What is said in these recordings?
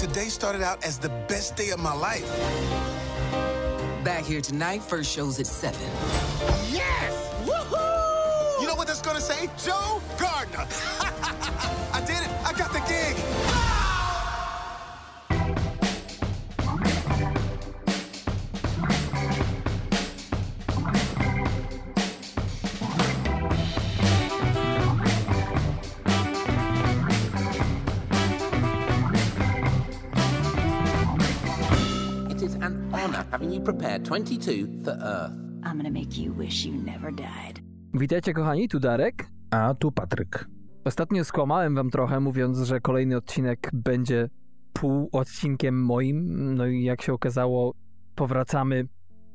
Today started out as the best day of my life. Back here tonight, first show's at 7. Yes! Woohoo! You know what that's gonna say? Joe Gardner. Prepare 22 for Earth. I'm gonna make you wish you never died. Witajcie kochani, tu Darek. A tu Patryk. Ostatnio skłamałem wam trochę, mówiąc, że kolejny odcinek będzie pół odcinkiem moim. No i jak się okazało, powracamy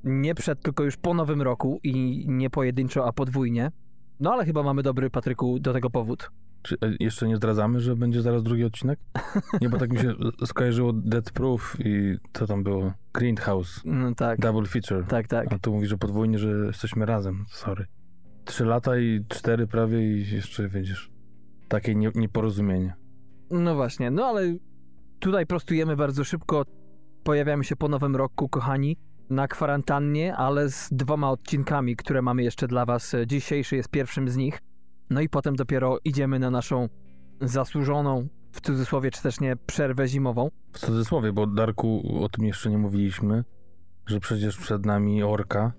nie przed, tylko już po nowym roku i nie pojedynczo, a podwójnie. No ale chyba mamy dobry, Patryku, do tego powód. Czy e, jeszcze nie zdradzamy, że będzie zaraz drugi odcinek? Nie, bo tak mi się skojarzyło Dead Proof i co tam było? Greenhouse. No tak, Double feature. tak, tak. A tu mówi, że podwójnie, że jesteśmy razem. Sorry. Trzy lata i cztery prawie i jeszcze widzisz. Takie nie, nieporozumienie. No właśnie, no ale tutaj prostujemy bardzo szybko. Pojawiamy się po nowym roku, kochani, na kwarantannie, ale z dwoma odcinkami, które mamy jeszcze dla Was. Dzisiejszy jest pierwszym z nich. No i potem dopiero idziemy na naszą zasłużoną, w cudzysłowie czy też nie, przerwę zimową. W cudzysłowie, bo Darku, o tym jeszcze nie mówiliśmy, że przecież przed nami Orka,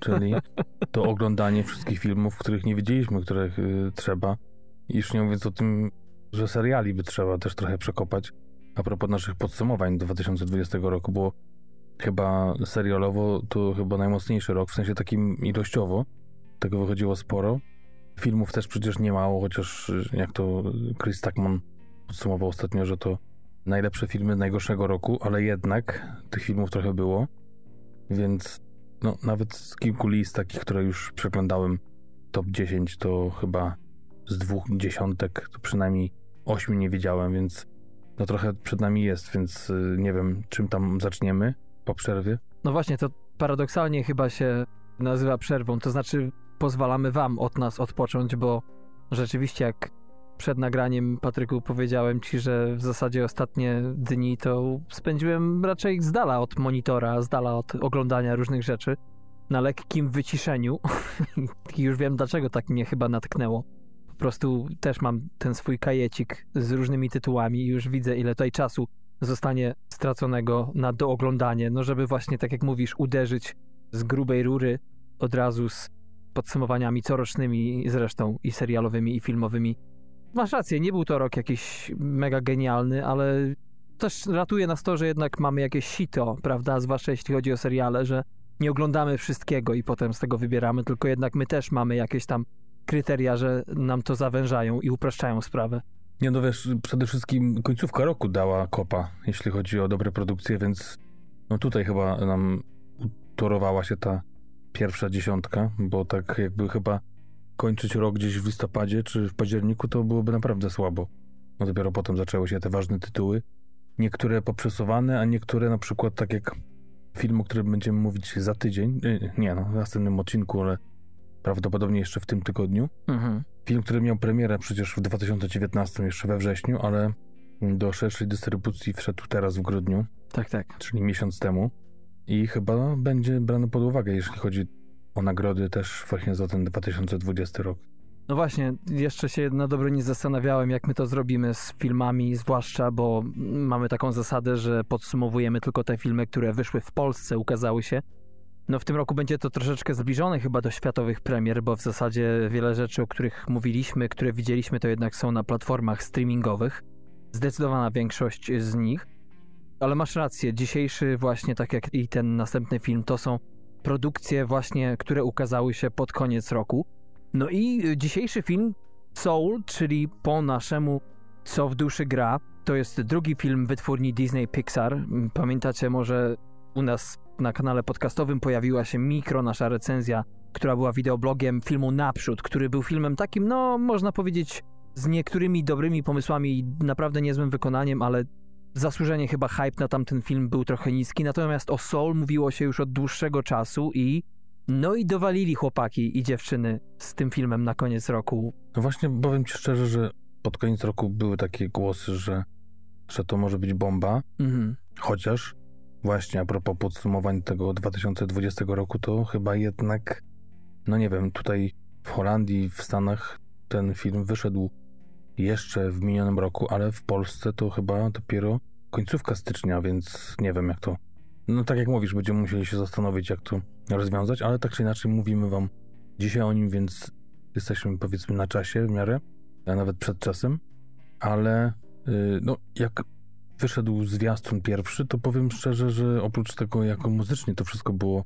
czyli to oglądanie wszystkich filmów, których nie widzieliśmy, których y, trzeba. I już nie mówiąc o tym, że seriali by trzeba też trochę przekopać. A propos naszych podsumowań 2020 roku, było chyba serialowo to chyba najmocniejszy rok, w sensie takim ilościowo. Tego wychodziło sporo. Filmów też przecież nie mało, chociaż y, jak to Chris Tuckman podsumował ostatnio, że to najlepsze filmy najgorszego roku, ale jednak tych filmów trochę było. Więc no, nawet z kilku list takich, które już przeglądałem, top 10 to chyba z dwóch dziesiątek, to przynajmniej ośmiu nie widziałem, więc no trochę przed nami jest, więc y, nie wiem, czym tam zaczniemy po przerwie. No właśnie, to paradoksalnie chyba się nazywa przerwą, to znaczy pozwalamy Wam od nas odpocząć, bo rzeczywiście jak przed nagraniem, Patryku, powiedziałem Ci, że w zasadzie ostatnie dni to spędziłem raczej z dala od monitora, z dala od oglądania różnych rzeczy, na lekkim wyciszeniu i już wiem dlaczego tak mnie chyba natknęło. Po prostu też mam ten swój kajecik z różnymi tytułami i już widzę ile tutaj czasu zostanie straconego na dooglądanie, no żeby właśnie tak jak mówisz, uderzyć z grubej rury od razu z podsumowaniami corocznymi zresztą i serialowymi i filmowymi. Masz rację, nie był to rok jakiś mega genialny, ale też ratuje nas to, że jednak mamy jakieś sito, prawda, zwłaszcza jeśli chodzi o seriale, że nie oglądamy wszystkiego i potem z tego wybieramy, tylko jednak my też mamy jakieś tam kryteria, że nam to zawężają i upraszczają sprawę. Nie no wiesz, przede wszystkim końcówka roku dała kopa, jeśli chodzi o dobre produkcje, więc no tutaj chyba nam utorowała się ta pierwsza dziesiątka, bo tak jakby chyba kończyć rok gdzieś w listopadzie czy w październiku to byłoby naprawdę słabo. No dopiero potem zaczęły się te ważne tytuły. Niektóre poprzesuwane, a niektóre na przykład tak jak film, o którym będziemy mówić za tydzień, nie no, w następnym odcinku, ale prawdopodobnie jeszcze w tym tygodniu. Mhm. Film, który miał premierę przecież w 2019, jeszcze we wrześniu, ale do szerszej dystrybucji wszedł teraz w grudniu, Tak, tak. czyli miesiąc temu. I chyba będzie brany pod uwagę, jeśli chodzi o nagrody też właśnie za ten 2020 rok. No właśnie, jeszcze się na dobre nie zastanawiałem, jak my to zrobimy z filmami, zwłaszcza, bo mamy taką zasadę, że podsumowujemy tylko te filmy, które wyszły w Polsce, ukazały się. No w tym roku będzie to troszeczkę zbliżone chyba do światowych premier, bo w zasadzie wiele rzeczy, o których mówiliśmy, które widzieliśmy, to jednak są na platformach streamingowych. Zdecydowana większość z nich. Ale masz rację, dzisiejszy właśnie, tak jak i ten następny film, to są produkcje właśnie, które ukazały się pod koniec roku. No i dzisiejszy film Soul, czyli po naszemu Co w duszy gra, to jest drugi film wytwórni Disney Pixar. Pamiętacie może u nas na kanale podcastowym pojawiła się mikro nasza recenzja, która była wideoblogiem filmu Naprzód, który był filmem takim, no można powiedzieć, z niektórymi dobrymi pomysłami i naprawdę niezłym wykonaniem, ale zasłużenie chyba hype na tamten film był trochę niski. Natomiast o Soul mówiło się już od dłuższego czasu i no i dowalili chłopaki i dziewczyny z tym filmem na koniec roku. No właśnie powiem ci szczerze, że pod koniec roku były takie głosy, że że to może być bomba, Mhm. chociaż właśnie a propos podsumowań tego 2020 roku, to chyba jednak, no nie wiem, tutaj w Holandii, w Stanach ten film wyszedł jeszcze w minionym roku, ale w Polsce to chyba dopiero końcówka stycznia, więc nie wiem jak to. No tak jak mówisz, będziemy musieli się zastanowić, jak to rozwiązać, ale tak czy inaczej mówimy wam dzisiaj o nim, więc jesteśmy powiedzmy na czasie w miarę, a nawet przed czasem, ale yy, no jak wyszedł zwiastun pierwszy, to powiem szczerze, że oprócz tego, jako muzycznie to wszystko było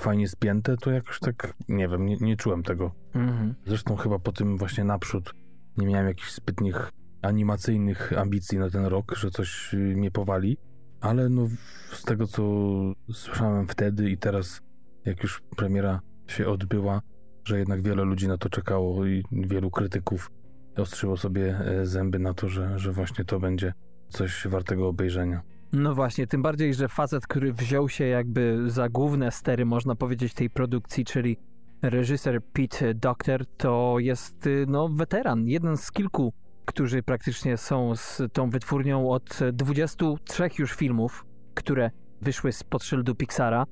fajnie spięte, to jakoś tak, nie wiem, nie, nie czułem tego. Mhm. Zresztą chyba po tym właśnie naprzód nie miałem jakichś zbytnich animacyjnych ambicji na ten rok, że coś y, mnie powali, ale no z tego, co słyszałem wtedy i teraz, jak już premiera się odbyła, że jednak wiele ludzi na to czekało i wielu krytyków ostrzyło sobie e, zęby na to, że, że właśnie to będzie coś wartego obejrzenia. No właśnie, tym bardziej, że facet, który wziął się jakby za główne stery, można powiedzieć, tej produkcji, czyli reżyser Pete Docter, to jest y, no weteran, jeden z kilku, którzy praktycznie są z tą wytwórnią od 23 już filmów, które wyszły spod szyldu Pixara.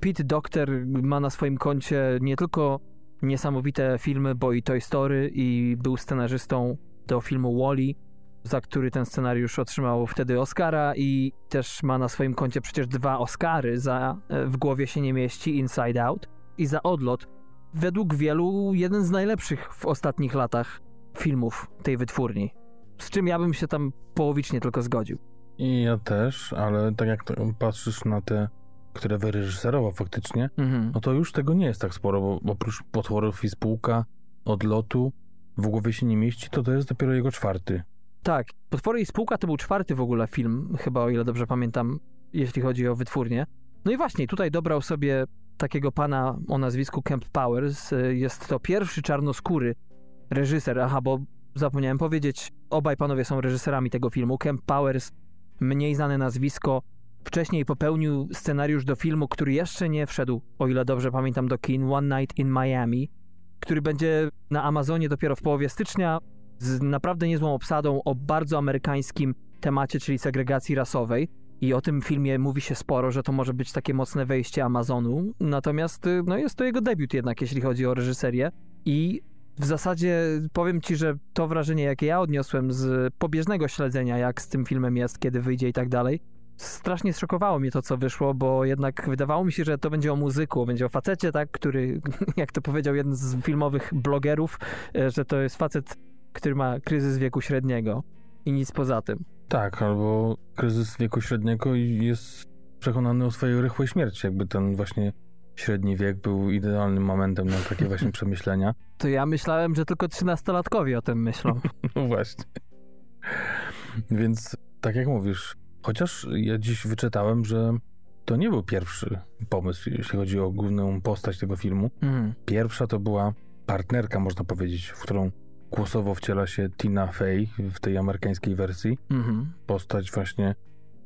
Pete Docter ma na swoim koncie nie tylko niesamowite filmy, bo i Toy Story i był scenarzystą do filmu Wall-E, za który ten scenariusz otrzymał wtedy Oscara i też ma na swoim koncie przecież dwa Oscary za e, W głowie się nie mieści, Inside Out i za Odlot. Według wielu jeden z najlepszych w ostatnich latach filmów tej wytwórni. Z czym ja bym się tam połowicznie tylko zgodził. I ja też, ale tak jak patrzysz na te, które wyreżyserował faktycznie, Mhm. no to już tego nie jest tak sporo, bo oprócz potworów i spółka, odlotu, w głowie się nie mieści, to to jest dopiero jego czwarty. Tak, Potwory i Spółka to był czwarty w ogóle film, chyba o ile dobrze pamiętam, jeśli chodzi o wytwórnię. No i właśnie, tutaj dobrał sobie takiego pana o nazwisku Kemp Powers. Y, Jest to pierwszy czarnoskóry reżyser. Aha, bo zapomniałem powiedzieć, obaj panowie są reżyserami tego filmu. Kemp Powers, mniej znane nazwisko, wcześniej popełnił scenariusz do filmu, który jeszcze nie wszedł, o ile dobrze pamiętam, do kin One Night in Miami, który będzie na Amazonie dopiero w połowie stycznia z naprawdę niezłą obsadą o bardzo amerykańskim temacie, czyli segregacji rasowej. I o tym filmie mówi się sporo, że to może być takie mocne wejście Amazonu. Natomiast y, no, jest to jego debiut jednak, jeśli chodzi o reżyserię. I w zasadzie powiem ci, że to wrażenie, jakie ja odniosłem z pobieżnego śledzenia, jak z tym filmem jest, kiedy wyjdzie i tak dalej, strasznie zszokowało mnie to, co wyszło, bo jednak wydawało mi się, że to będzie o muzyku, będzie o facecie, tak, który, jak to powiedział jeden z filmowych blogerów, e, że to jest facet, który ma kryzys wieku średniego i nic poza tym. Tak, albo kryzys wieku średniego i jest przekonany o swojej rychłej śmierci, jakby ten właśnie średni wiek był idealnym momentem na takie właśnie przemyślenia. To ja myślałem, że tylko trzynastolatkowie o tym myślą. No właśnie. Więc tak jak mówisz, chociaż ja dziś wyczytałem, że to nie był pierwszy pomysł, jeśli chodzi o główną postać tego filmu. Mhm. Pierwsza to była partnerka, można powiedzieć, w którą głosowo wciela się Tina Fey w tej amerykańskiej wersji. Mhm. Postać właśnie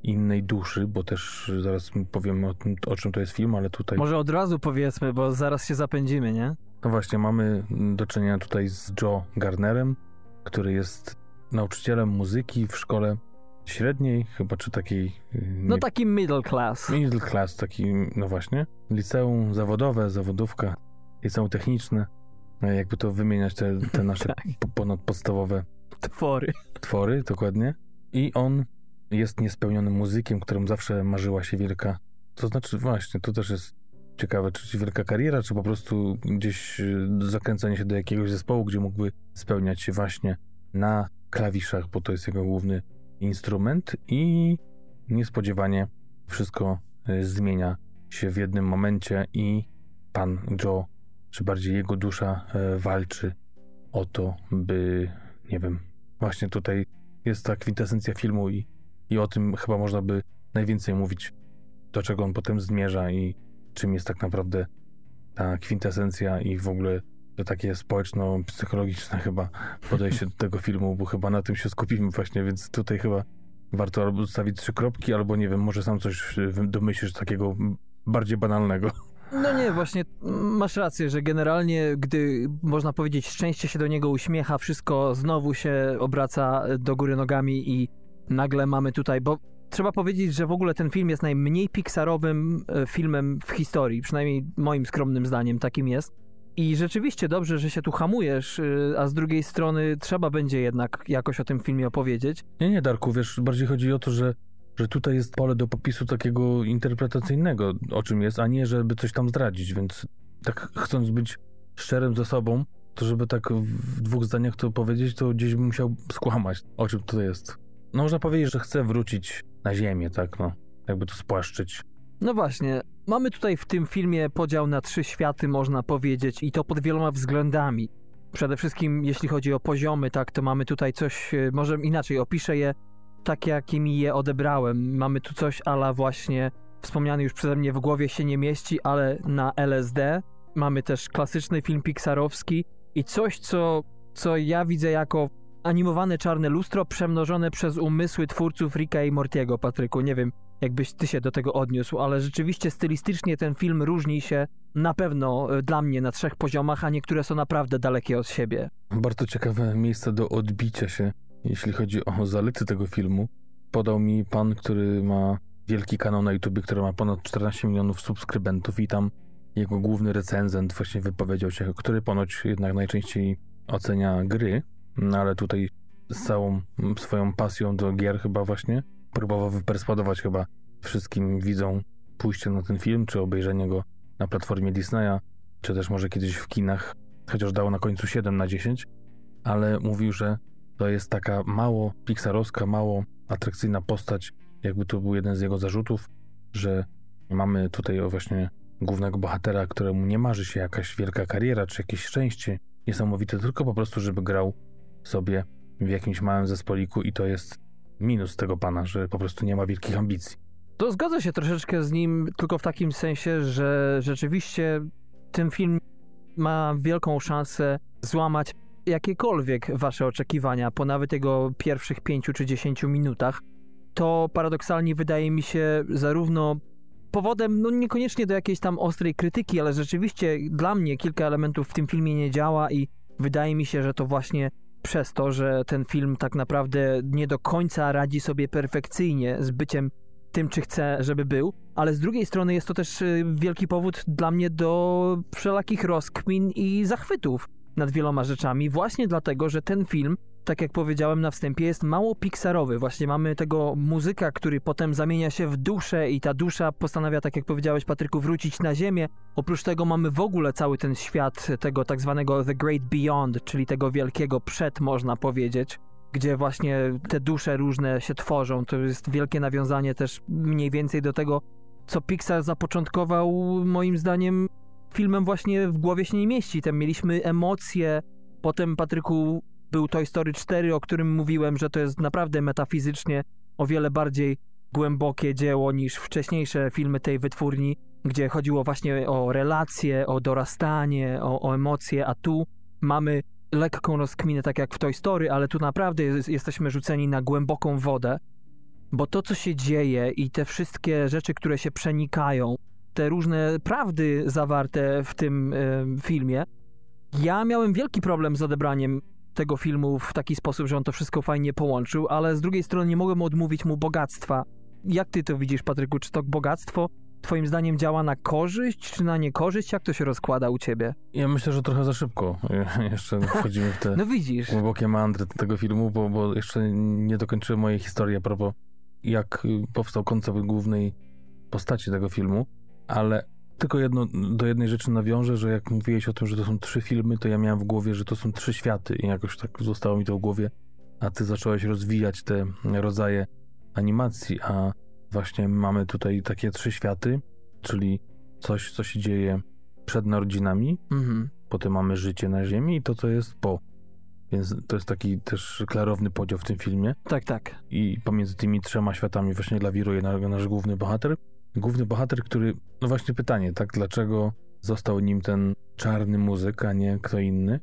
innej duszy, bo też zaraz powiem o, tym, o czym to jest film, ale tutaj... Może od razu powiedzmy, bo zaraz się zapędzimy, nie? No właśnie, mamy do czynienia tutaj z Joe Garnerem, który jest nauczycielem muzyki w szkole średniej, chyba czy takiej... y, No nie- taki middle class. Middle class, taki, no właśnie. Liceum zawodowe, zawodówka, liceum techniczne. No, Jakby to wymieniać te, te nasze Tak. po- ponadpodstawowe Twory. twory, dokładnie. I on jest niespełnionym muzykiem, którym zawsze marzyła się wielka. To znaczy, właśnie, to też jest ciekawe, czy wielka kariera, czy po prostu gdzieś y, zakręcenie się do jakiegoś zespołu, gdzie mógłby spełniać się właśnie na klawiszach, bo to jest jego główny instrument i niespodziewanie wszystko y, zmienia się w jednym momencie i pan Joe, czy bardziej jego dusza y, walczy o to, by, nie wiem, właśnie tutaj jest ta kwintesencja filmu i, i o tym chyba można by najwięcej mówić, do czego on potem zmierza i czym jest tak naprawdę ta kwintesencja i w ogóle to takie społeczno-psychologiczne chyba podejście do tego filmu, bo chyba na tym się skupimy właśnie, więc tutaj chyba warto albo zostawić trzy kropki, albo nie wiem, może sam coś y, domyślisz takiego bardziej banalnego. No nie, właśnie masz rację, że generalnie, gdy można powiedzieć, szczęście się do niego uśmiecha, wszystko znowu się obraca do góry nogami i nagle mamy tutaj, bo trzeba powiedzieć, że w ogóle ten film jest najmniej pixarowym e, filmem w historii, przynajmniej moim skromnym zdaniem takim jest. I rzeczywiście dobrze, że się tu hamujesz, y, a z drugiej strony trzeba będzie jednak jakoś o tym filmie opowiedzieć. Nie, nie, Darku, wiesz, bardziej chodzi o to, że, że tutaj jest pole do popisu takiego interpretacyjnego, o czym jest, a nie, żeby coś tam zdradzić, więc tak chcąc być szczerym ze sobą, to żeby tak w dwóch zdaniach to powiedzieć, to gdzieś bym musiał skłamać, o czym to jest. No można powiedzieć, że chcę wrócić na ziemię, tak, no, jakby to spłaszczyć. No właśnie, mamy tutaj w tym filmie podział na trzy światy, można powiedzieć, i to pod wieloma względami. Przede wszystkim, jeśli chodzi o poziomy, tak, to mamy tutaj coś, e, może inaczej opiszę je tak, jakimi je odebrałem. Mamy tu coś ala właśnie wspomniany już przeze mnie w głowie się nie mieści, ale na LSD. Mamy też klasyczny film pixarowski i coś, co, co ja widzę jako animowane czarne lustro przemnożone przez umysły twórców Ricka i Mortiego, Patryku. Nie wiem, jakbyś ty się do tego odniósł, ale rzeczywiście stylistycznie ten film różni się na pewno e, dla mnie na trzech poziomach, a niektóre są naprawdę dalekie od siebie. Bardzo ciekawe miejsce do odbicia się, jeśli chodzi o zalety tego filmu. Podał mi pan, który ma wielki kanał na YouTube, który ma ponad 14 milionów subskrybentów i tam jego główny recenzent właśnie wypowiedział się, który ponoć jednak najczęściej ocenia gry, no ale tutaj z całą swoją pasją do gier chyba właśnie próbował wyperswadować chyba wszystkim widzom pójście na ten film, czy obejrzenie go na platformie Disneya, czy też może kiedyś w kinach, chociaż dało na końcu 7 na 10, ale mówił, że to jest taka mało pixarowska, mało atrakcyjna postać, jakby to był jeden z jego zarzutów, że mamy tutaj właśnie głównego bohatera, któremu nie marzy się jakaś wielka kariera, czy jakieś szczęście niesamowite, tylko po prostu, żeby grał sobie w jakimś małym zespoliku i to jest minus tego pana, że po prostu nie ma wielkich ambicji. To zgodzę się troszeczkę z nim, tylko w takim sensie, że rzeczywiście ten film ma wielką szansę złamać jakiekolwiek wasze oczekiwania po nawet jego pierwszych pięciu czy dziesięciu minutach. To paradoksalnie wydaje mi się zarówno powodem, no niekoniecznie do jakiejś tam ostrej krytyki, ale rzeczywiście dla mnie kilka elementów w tym filmie nie działa i wydaje mi się, że to właśnie przez to, że ten film tak naprawdę nie do końca radzi sobie perfekcyjnie z byciem tym, czy chce, żeby był, ale z drugiej strony jest to też y, wielki powód dla mnie do wszelakich rozkmin i zachwytów nad wieloma rzeczami, właśnie dlatego, że ten film tak jak powiedziałem na wstępie, jest mało pixarowy. Właśnie mamy tego muzyka, który potem zamienia się w duszę i ta dusza postanawia, tak jak powiedziałeś Patryku, wrócić na ziemię. Oprócz tego mamy w ogóle cały ten świat tego tak zwanego The Great Beyond, czyli tego wielkiego przed, można powiedzieć gdzie właśnie te dusze różne się tworzą. To jest wielkie nawiązanie też mniej więcej do tego, co Pixar zapoczątkował, moim zdaniem, filmem właśnie w głowie się nie mieści. Tam mieliśmy emocje, potem Patryku był Toy Story 4, o którym mówiłem, że to jest naprawdę metafizycznie o wiele bardziej głębokie dzieło niż wcześniejsze filmy tej wytwórni, gdzie chodziło właśnie o relacje, o dorastanie, o, o emocje, a tu mamy lekką rozkminę, tak jak w Toy Story, ale tu naprawdę jest, jesteśmy rzuceni na głęboką wodę, bo to, co się dzieje i te wszystkie rzeczy, które się przenikają, te różne prawdy zawarte w tym y, filmie, ja miałem wielki problem z odebraniem tego filmu w taki sposób, że on to wszystko fajnie połączył, ale z drugiej strony nie mogłem odmówić mu bogactwa. Jak ty to widzisz, Patryku? Czy to bogactwo twoim zdaniem działa na korzyść, czy na niekorzyść? Jak to się rozkłada u ciebie? Ja myślę, że trochę za szybko jeszcze wchodzimy w te no widzisz. głębokie mandry tego filmu, bo, bo jeszcze nie dokończyłem mojej historii a propos jak powstał koncept głównej postaci tego filmu, ale tylko jedno, do jednej rzeczy nawiążę, że jak mówiłeś o tym, że to są trzy filmy, to ja miałem w głowie, że to są trzy światy i jakoś tak zostało mi to w głowie, a ty zacząłeś rozwijać te rodzaje animacji, a właśnie mamy tutaj takie trzy światy, czyli coś, co się dzieje przed narodzinami, mhm. potem mamy życie na ziemi i to, co jest po. Więc to jest taki też klarowny podział w tym filmie. Tak, tak. I pomiędzy tymi trzema światami właśnie lawiruje nasz główny bohater główny bohater, który, no właśnie pytanie, tak, dlaczego został nim ten czarny muzyk, a nie kto inny?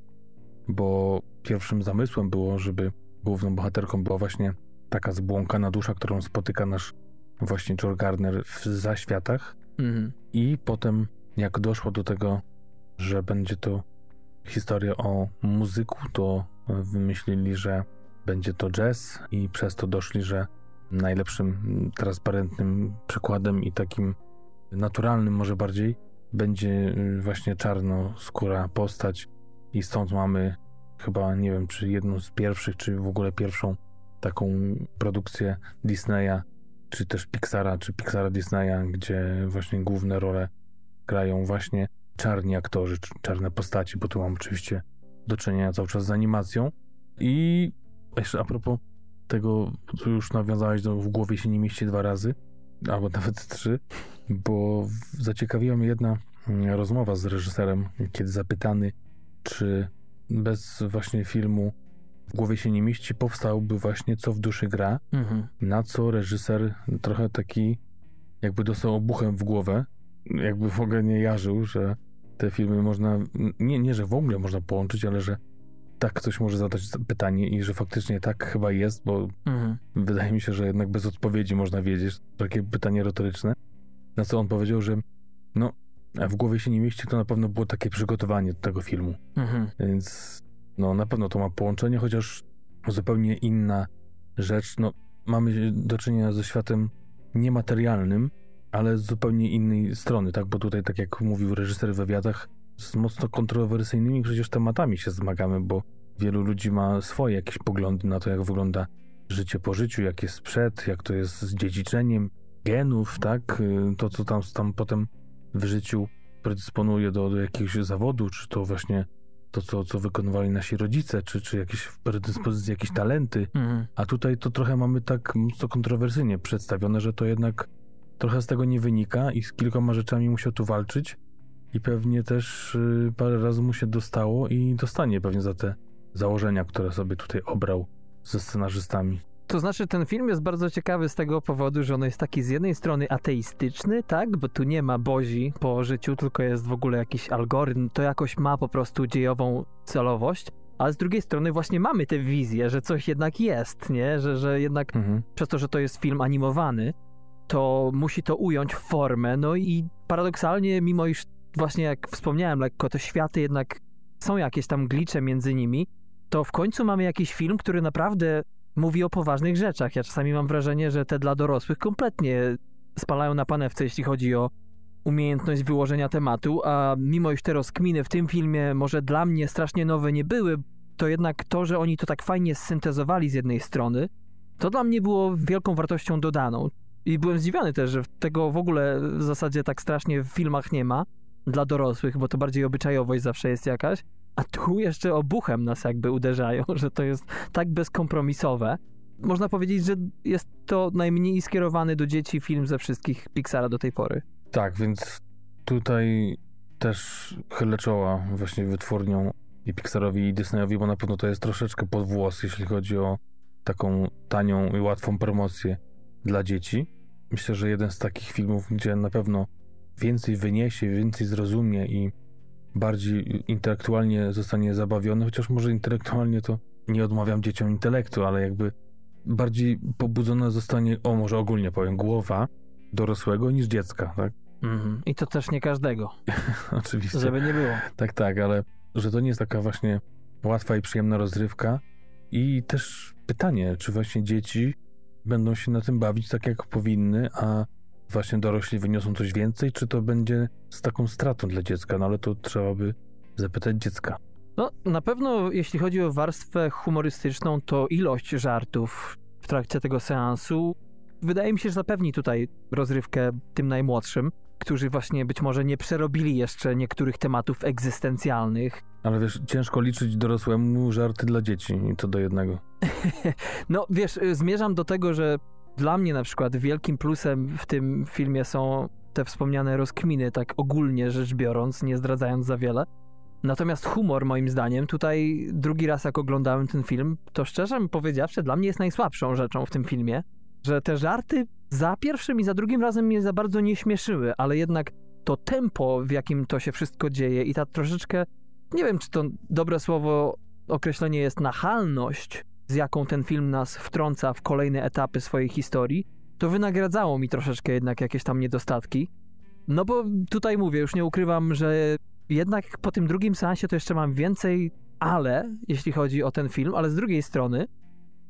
Bo pierwszym zamysłem było, żeby główną bohaterką była właśnie taka zbłąkana dusza, którą spotyka nasz właśnie George Gardner w zaświatach. Mhm. I potem, jak doszło do tego, że będzie to historia o muzyku, to wymyślili, że będzie to jazz i przez to doszli, że najlepszym, transparentnym przykładem i takim naturalnym może bardziej będzie y, właśnie czarnoskóra postać i stąd mamy chyba, nie wiem, czy jedną z pierwszych, czy w ogóle pierwszą taką produkcję Disneya, czy też Pixara, czy Pixara Disneya, gdzie właśnie główne role grają właśnie czarni aktorzy, czy czarne postaci, bo tu mam oczywiście do czynienia cały czas z animacją. I jeszcze a propos tego, co już nawiązałeś, do, w głowie się nie mieści dwa razy, albo nawet trzy, bo zaciekawiła mnie jedna mm, rozmowa z reżyserem, kiedy zapytany, czy bez właśnie filmu w głowie się nie mieści, powstałby właśnie Co w duszy gra, Mhm. na co reżyser trochę taki jakby dostał obuchem w głowę, jakby w ogóle nie jarzył, że te filmy można, nie, nie, że w ogóle można połączyć, ale że tak ktoś może zadać pytanie i że faktycznie tak chyba jest, bo Mhm. wydaje mi się, że jednak bez odpowiedzi można wiedzieć, takie pytanie retoryczne, na co on powiedział, że no, w głowie się nie mieści, to na pewno było takie przygotowanie do tego filmu. Mhm. Więc no na pewno to ma połączenie, chociaż zupełnie inna rzecz. No, mamy do czynienia ze światem niematerialnym, ale z zupełnie innej strony, tak? Bo tutaj, tak jak mówił reżyser w wywiadach, z mocno kontrowersyjnymi przecież tematami się zmagamy, bo wielu ludzi ma swoje jakieś poglądy na to, jak wygląda życie po życiu, jak jest przed, jak to jest z dziedziczeniem genów, tak? Y, To, co tam, tam potem w życiu predysponuje do, do jakiegoś zawodu, czy to właśnie to, co, co wykonywali nasi rodzice, czy, czy jakieś predyspozycje, jakieś talenty. Mhm. A tutaj to trochę mamy tak mocno kontrowersyjnie przedstawione, że to jednak trochę z tego nie wynika i z kilkoma rzeczami musiał tu walczyć i pewnie też y, parę razy mu się dostało i dostanie pewnie za te założenia, które sobie tutaj obrał ze scenarzystami. To znaczy, ten film jest bardzo ciekawy z tego powodu, że on jest taki z jednej strony ateistyczny, tak? Bo tu nie ma bozi po życiu, tylko jest w ogóle jakiś algorytm. To jakoś ma po prostu dziejową celowość. Ale z drugiej strony właśnie mamy tę wizję, że coś jednak jest, nie? Że, że jednak Mhm. przez to, że to jest film animowany, to musi to ująć w formę. No i paradoksalnie, mimo iż właśnie jak wspomniałem lekko, te światy jednak są jakieś tam glicze między nimi, to w końcu mamy jakiś film, który naprawdę mówi o poważnych rzeczach. Ja czasami mam wrażenie, że te dla dorosłych kompletnie spalają na panewce, jeśli chodzi o umiejętność wyłożenia tematu, a mimo iż te rozkminy w tym filmie może dla mnie strasznie nowe nie były, to jednak to, że oni to tak fajnie syntezowali z jednej strony, to dla mnie było wielką wartością dodaną. I byłem zdziwiony też, że tego w ogóle w zasadzie tak strasznie w filmach nie ma dla dorosłych, bo to bardziej obyczajowość zawsze jest jakaś. A tu jeszcze obuchem nas jakby uderzają, że to jest tak bezkompromisowe. Można powiedzieć, że jest to najmniej skierowany do dzieci film ze wszystkich Pixara do tej pory. Tak, więc tutaj też chylę czoła właśnie wytwórniom i Pixarowi i Disneyowi, bo na pewno to jest troszeczkę pod włos, jeśli chodzi o taką tanią i łatwą promocję dla dzieci. Myślę, że jeden z takich filmów, gdzie na pewno więcej wyniesie, więcej zrozumie i bardziej intelektualnie zostanie zabawiony, chociaż może intelektualnie to nie odmawiam dzieciom intelektu, ale jakby bardziej pobudzona zostanie, o może ogólnie powiem, głowa dorosłego niż dziecka, tak? Mhm. I to też nie każdego, Oczywiście. żeby nie było. Tak, tak, ale że to nie jest taka właśnie łatwa i przyjemna rozrywka. I też pytanie, czy właśnie dzieci będą się na tym bawić tak, jak powinny, a właśnie dorośli wyniosą coś więcej, czy to będzie z taką stratą dla dziecka? No ale to trzeba by zapytać dziecka. No, na pewno jeśli chodzi o warstwę humorystyczną, to ilość żartów w trakcie tego seansu wydaje mi się, że zapewni tutaj rozrywkę tym najmłodszym, którzy właśnie być może nie przerobili jeszcze niektórych tematów egzystencjalnych. Ale wiesz, ciężko liczyć dorosłemu żarty dla dzieci to do jednego. No wiesz, zmierzam do tego, że dla mnie na przykład wielkim plusem w tym filmie są te wspomniane rozkminy, tak ogólnie rzecz biorąc, nie zdradzając za wiele. Natomiast humor, moim zdaniem, tutaj drugi raz jak oglądałem ten film, to szczerze powiedziawszy, dla mnie jest najsłabszą rzeczą w tym filmie, że te żarty za pierwszym i za drugim razem mnie za bardzo nie śmieszyły, ale jednak to tempo, w jakim to się wszystko dzieje i ta troszeczkę, nie wiem czy to dobre słowo, określenie jest nachalność, z jaką ten film nas wtrąca w kolejne etapy swojej historii, to wynagradzało mi troszeczkę jednak jakieś tam niedostatki. No bo tutaj mówię, już nie ukrywam, że jednak po tym drugim seansie to jeszcze mam więcej ale, jeśli chodzi o ten film, ale z drugiej strony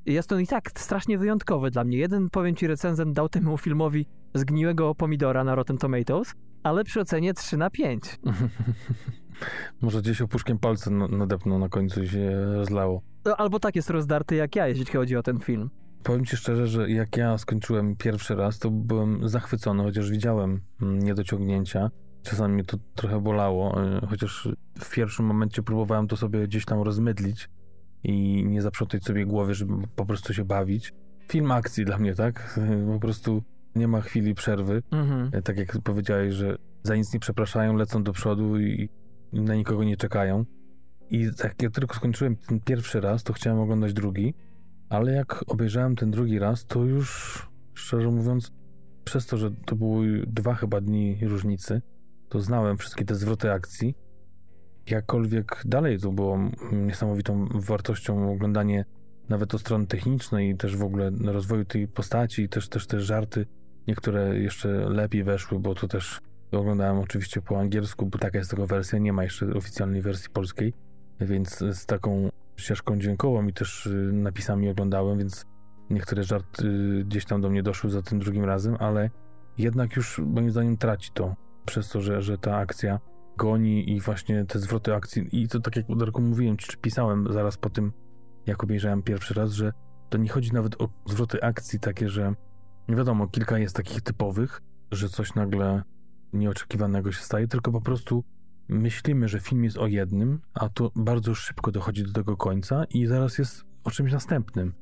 jest on i tak strasznie wyjątkowy dla mnie. Jeden, powiem ci, recenzent dał temu filmowi zgniłego pomidora na Rotten Tomatoes, ale przy ocenie 3 na 5. Może gdzieś opuszkiem palce na- nadepnął na końcu i się rozlało. No, Albo tak jest rozdarty jak ja, jeśli chodzi o ten film. Powiem ci szczerze, że jak ja skończyłem pierwszy raz, to byłem zachwycony, chociaż widziałem mm, niedociągnięcia. Czasami mnie to trochę bolało, y, chociaż w pierwszym momencie próbowałem to sobie gdzieś tam rozmydlić i nie zaprzątać sobie głowy, żeby po prostu się bawić. Film akcji dla mnie, tak? Po prostu nie ma chwili przerwy. Mhm. E, Tak jak powiedziałeś, że za nic nie przepraszają, lecą do przodu i na nikogo nie czekają. I tak jak tylko skończyłem ten pierwszy raz, to chciałem oglądać drugi, ale jak obejrzałem ten drugi raz, to już szczerze mówiąc, przez to, że to były dwa chyba dni różnicy, to znałem wszystkie te zwroty akcji. Jakkolwiek dalej to było niesamowitą wartością oglądanie nawet od strony technicznej i też w ogóle rozwoju tej postaci też, też te żarty niektóre jeszcze lepiej weszły, bo to też oglądałem oczywiście po angielsku, bo taka jest tego wersja, nie ma jeszcze oficjalnej wersji polskiej, więc z taką ścieżką dźwiękową i też y, napisami oglądałem, więc niektóre żarty y, gdzieś tam do mnie doszły za tym drugim razem, ale jednak już moim zdaniem traci to przez to, że, że ta akcja goni i właśnie te zwroty akcji. I to tak jak Darku mówiłem, czy pisałem zaraz po tym, jak obejrzałem pierwszy raz, że to nie chodzi nawet o zwroty akcji takie, że nie wiadomo, kilka jest takich typowych, że coś nagle nieoczekiwanego się staje, tylko po prostu myślimy, że film jest o jednym, a to bardzo szybko dochodzi do tego końca i zaraz jest o czymś następnym.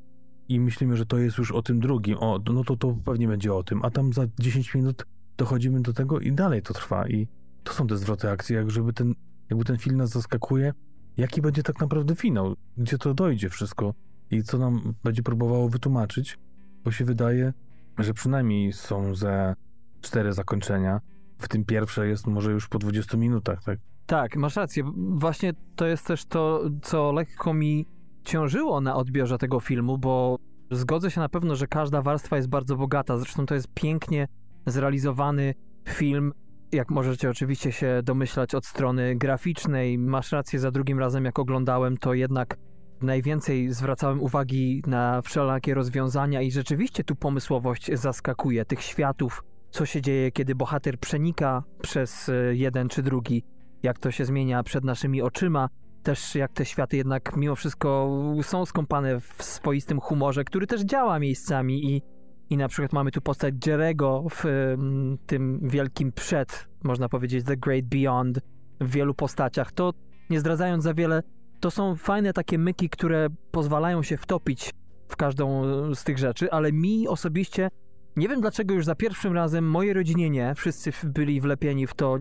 I myślimy, że to jest już o tym drugim, o, no to to pewnie będzie o tym, a tam za 10 minut dochodzimy do tego i dalej to trwa. I to są te zwroty akcji, jak żeby ten, jakby ten film nas zaskakuje, jaki będzie tak naprawdę finał, gdzie to dojdzie wszystko i co nam będzie próbowało wytłumaczyć, bo się wydaje, że przynajmniej są ze cztery zakończenia, w tym pierwsze jest może już po 20 minutach, tak? Tak, masz rację. Właśnie to jest też to, co lekko mi ciążyło na odbiorze tego filmu, bo zgodzę się na pewno, że każda warstwa jest bardzo bogata. Zresztą to jest pięknie zrealizowany film. Jak możecie oczywiście się domyślać od strony graficznej, masz rację, za drugim razem jak oglądałem, to jednak najwięcej zwracałem uwagi na wszelakie rozwiązania i rzeczywiście tu pomysłowość zaskakuje tych światów, co się dzieje, kiedy bohater przenika przez e, jeden czy drugi, jak to się zmienia przed naszymi oczyma. Też jak te światy jednak mimo wszystko są skąpane w swoistym humorze, który też działa miejscami i, i na przykład mamy tu postać Jerego w mm, tym wielkim przed, można powiedzieć, The Great Beyond w wielu postaciach. To nie zdradzając za wiele, to są fajne takie myki, które pozwalają się wtopić w każdą z tych rzeczy, ale mi osobiście nie wiem dlaczego już za pierwszym razem, mojej rodzinie nie, wszyscy byli wlepieni w to,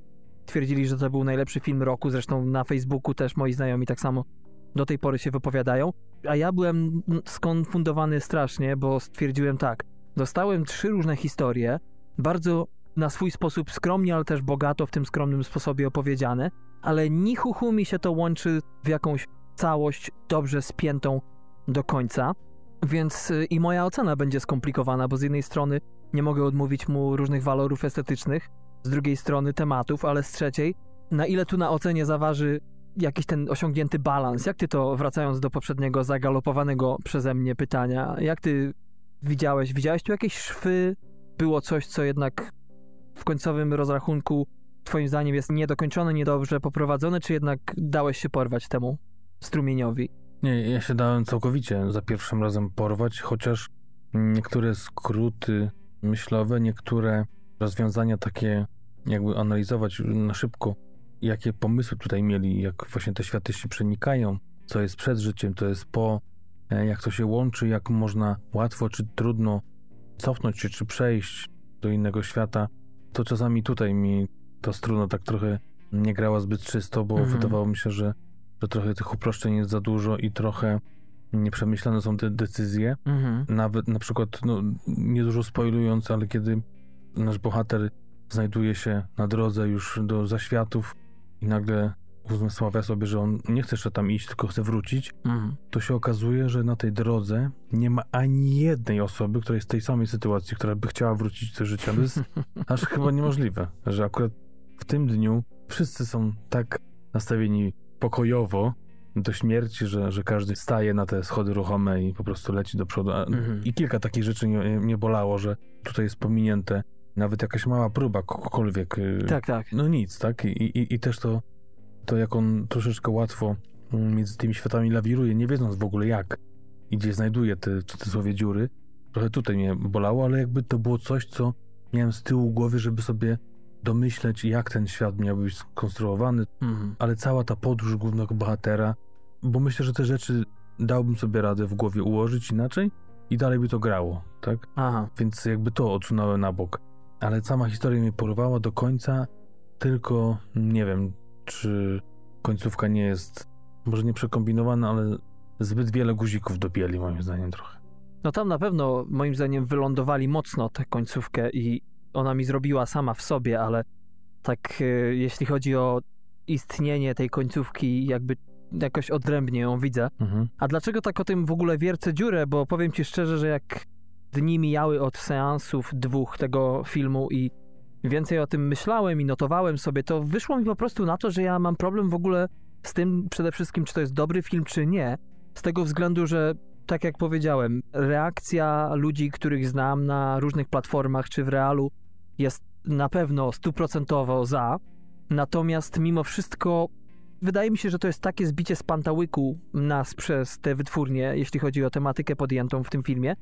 twierdzili, że to był najlepszy film roku, zresztą na Facebooku też moi znajomi tak samo do tej pory się wypowiadają, a ja byłem skonfundowany strasznie, bo stwierdziłem tak, dostałem trzy różne historie, bardzo na swój sposób skromnie, ale też bogato w tym skromnym sposobie opowiedziane, ale ni chuchu mi się to łączy w jakąś całość dobrze spiętą do końca. Więc y, i moja ocena będzie skomplikowana, bo z jednej strony nie mogę odmówić mu różnych walorów estetycznych, z drugiej strony tematów, ale z trzeciej, na ile tu na ocenie zaważy jakiś ten osiągnięty balans? Jak ty to, wracając do poprzedniego zagalopowanego przeze mnie pytania, jak ty widziałeś? Widziałeś tu jakieś szwy? Było coś, co jednak w końcowym rozrachunku twoim zdaniem jest niedokończone, niedobrze poprowadzone, czy jednak dałeś się porwać temu strumieniowi? Nie, ja się dałem całkowicie za pierwszym razem porwać, chociaż niektóre skróty myślowe, niektóre rozwiązania takie jakby analizować na szybko, jakie pomysły tutaj mieli, jak właśnie te światy się przenikają, co jest przed życiem, to jest po, e, jak to się łączy, jak można łatwo czy trudno cofnąć się, czy przejść do innego świata, to czasami tutaj mi ta struna tak trochę nie grała zbyt czysto, bo Mhm. wydawało mi się, że, że trochę tych uproszczeń jest za dużo i trochę nieprzemyślane są te decyzje. Mhm. Nawet na przykład, no, niedużo spoilując, ale kiedy nasz bohater znajduje się na drodze już do zaświatów i nagle uzmysławia sobie, że on nie chce jeszcze tam iść, tylko chce wrócić, Mhm. to się okazuje, że na tej drodze nie ma ani jednej osoby, która jest w tej samej sytuacji, która by chciała wrócić do życia. To jest aż chyba niemożliwe, że akurat w tym dniu wszyscy są tak nastawieni pokojowo, do śmierci, że, że każdy staje na te schody ruchome i po prostu leci do przodu. Mhm. I kilka takich rzeczy mnie, mnie bolało, że tutaj jest pominięte nawet jakaś mała próba kogokolwiek. y, Tak, tak. No nic, tak? I, i, i też to, to, jak on troszeczkę łatwo mm, między tymi światami lawiruje, nie wiedząc w ogóle jak i gdzie znajduje te w cudzysłowie dziury. Trochę tutaj mnie bolało, ale jakby to było coś, co miałem z tyłu głowy, żeby sobie domyśleć, jak ten świat miał być skonstruowany, Mhm. ale cała ta podróż głównego bohatera, bo myślę, że te rzeczy dałbym sobie radę w głowie ułożyć inaczej i dalej by to grało, tak? Aha. Więc jakby to odsunąłem na bok. Ale sama historia mnie porwała do końca, tylko nie wiem, czy końcówka nie jest może nie przekombinowana, ale zbyt wiele guzików dopięli moim zdaniem trochę. No tam na pewno moim zdaniem wylądowali mocno tę końcówkę i ona mi zrobiła sama w sobie, ale tak e, jeśli chodzi o istnienie tej końcówki, jakby jakoś odrębnie ją widzę. Mhm. A dlaczego tak o tym w ogóle wiercę dziurę? Bo powiem ci szczerze, że jak dni mijały od seansów dwóch tego filmu i więcej o tym myślałem i notowałem sobie, to wyszło mi po prostu na to, że ja mam problem w ogóle z tym przede wszystkim, czy to jest dobry film, czy nie. Z tego względu, że tak jak powiedziałem, reakcja ludzi, których znam na różnych platformach czy w realu jest na pewno stuprocentowo za. Natomiast mimo wszystko wydaje mi się, że to jest takie zbicie z pantałyku nas przez te wytwórnie, jeśli chodzi o tematykę podjętą w tym filmie,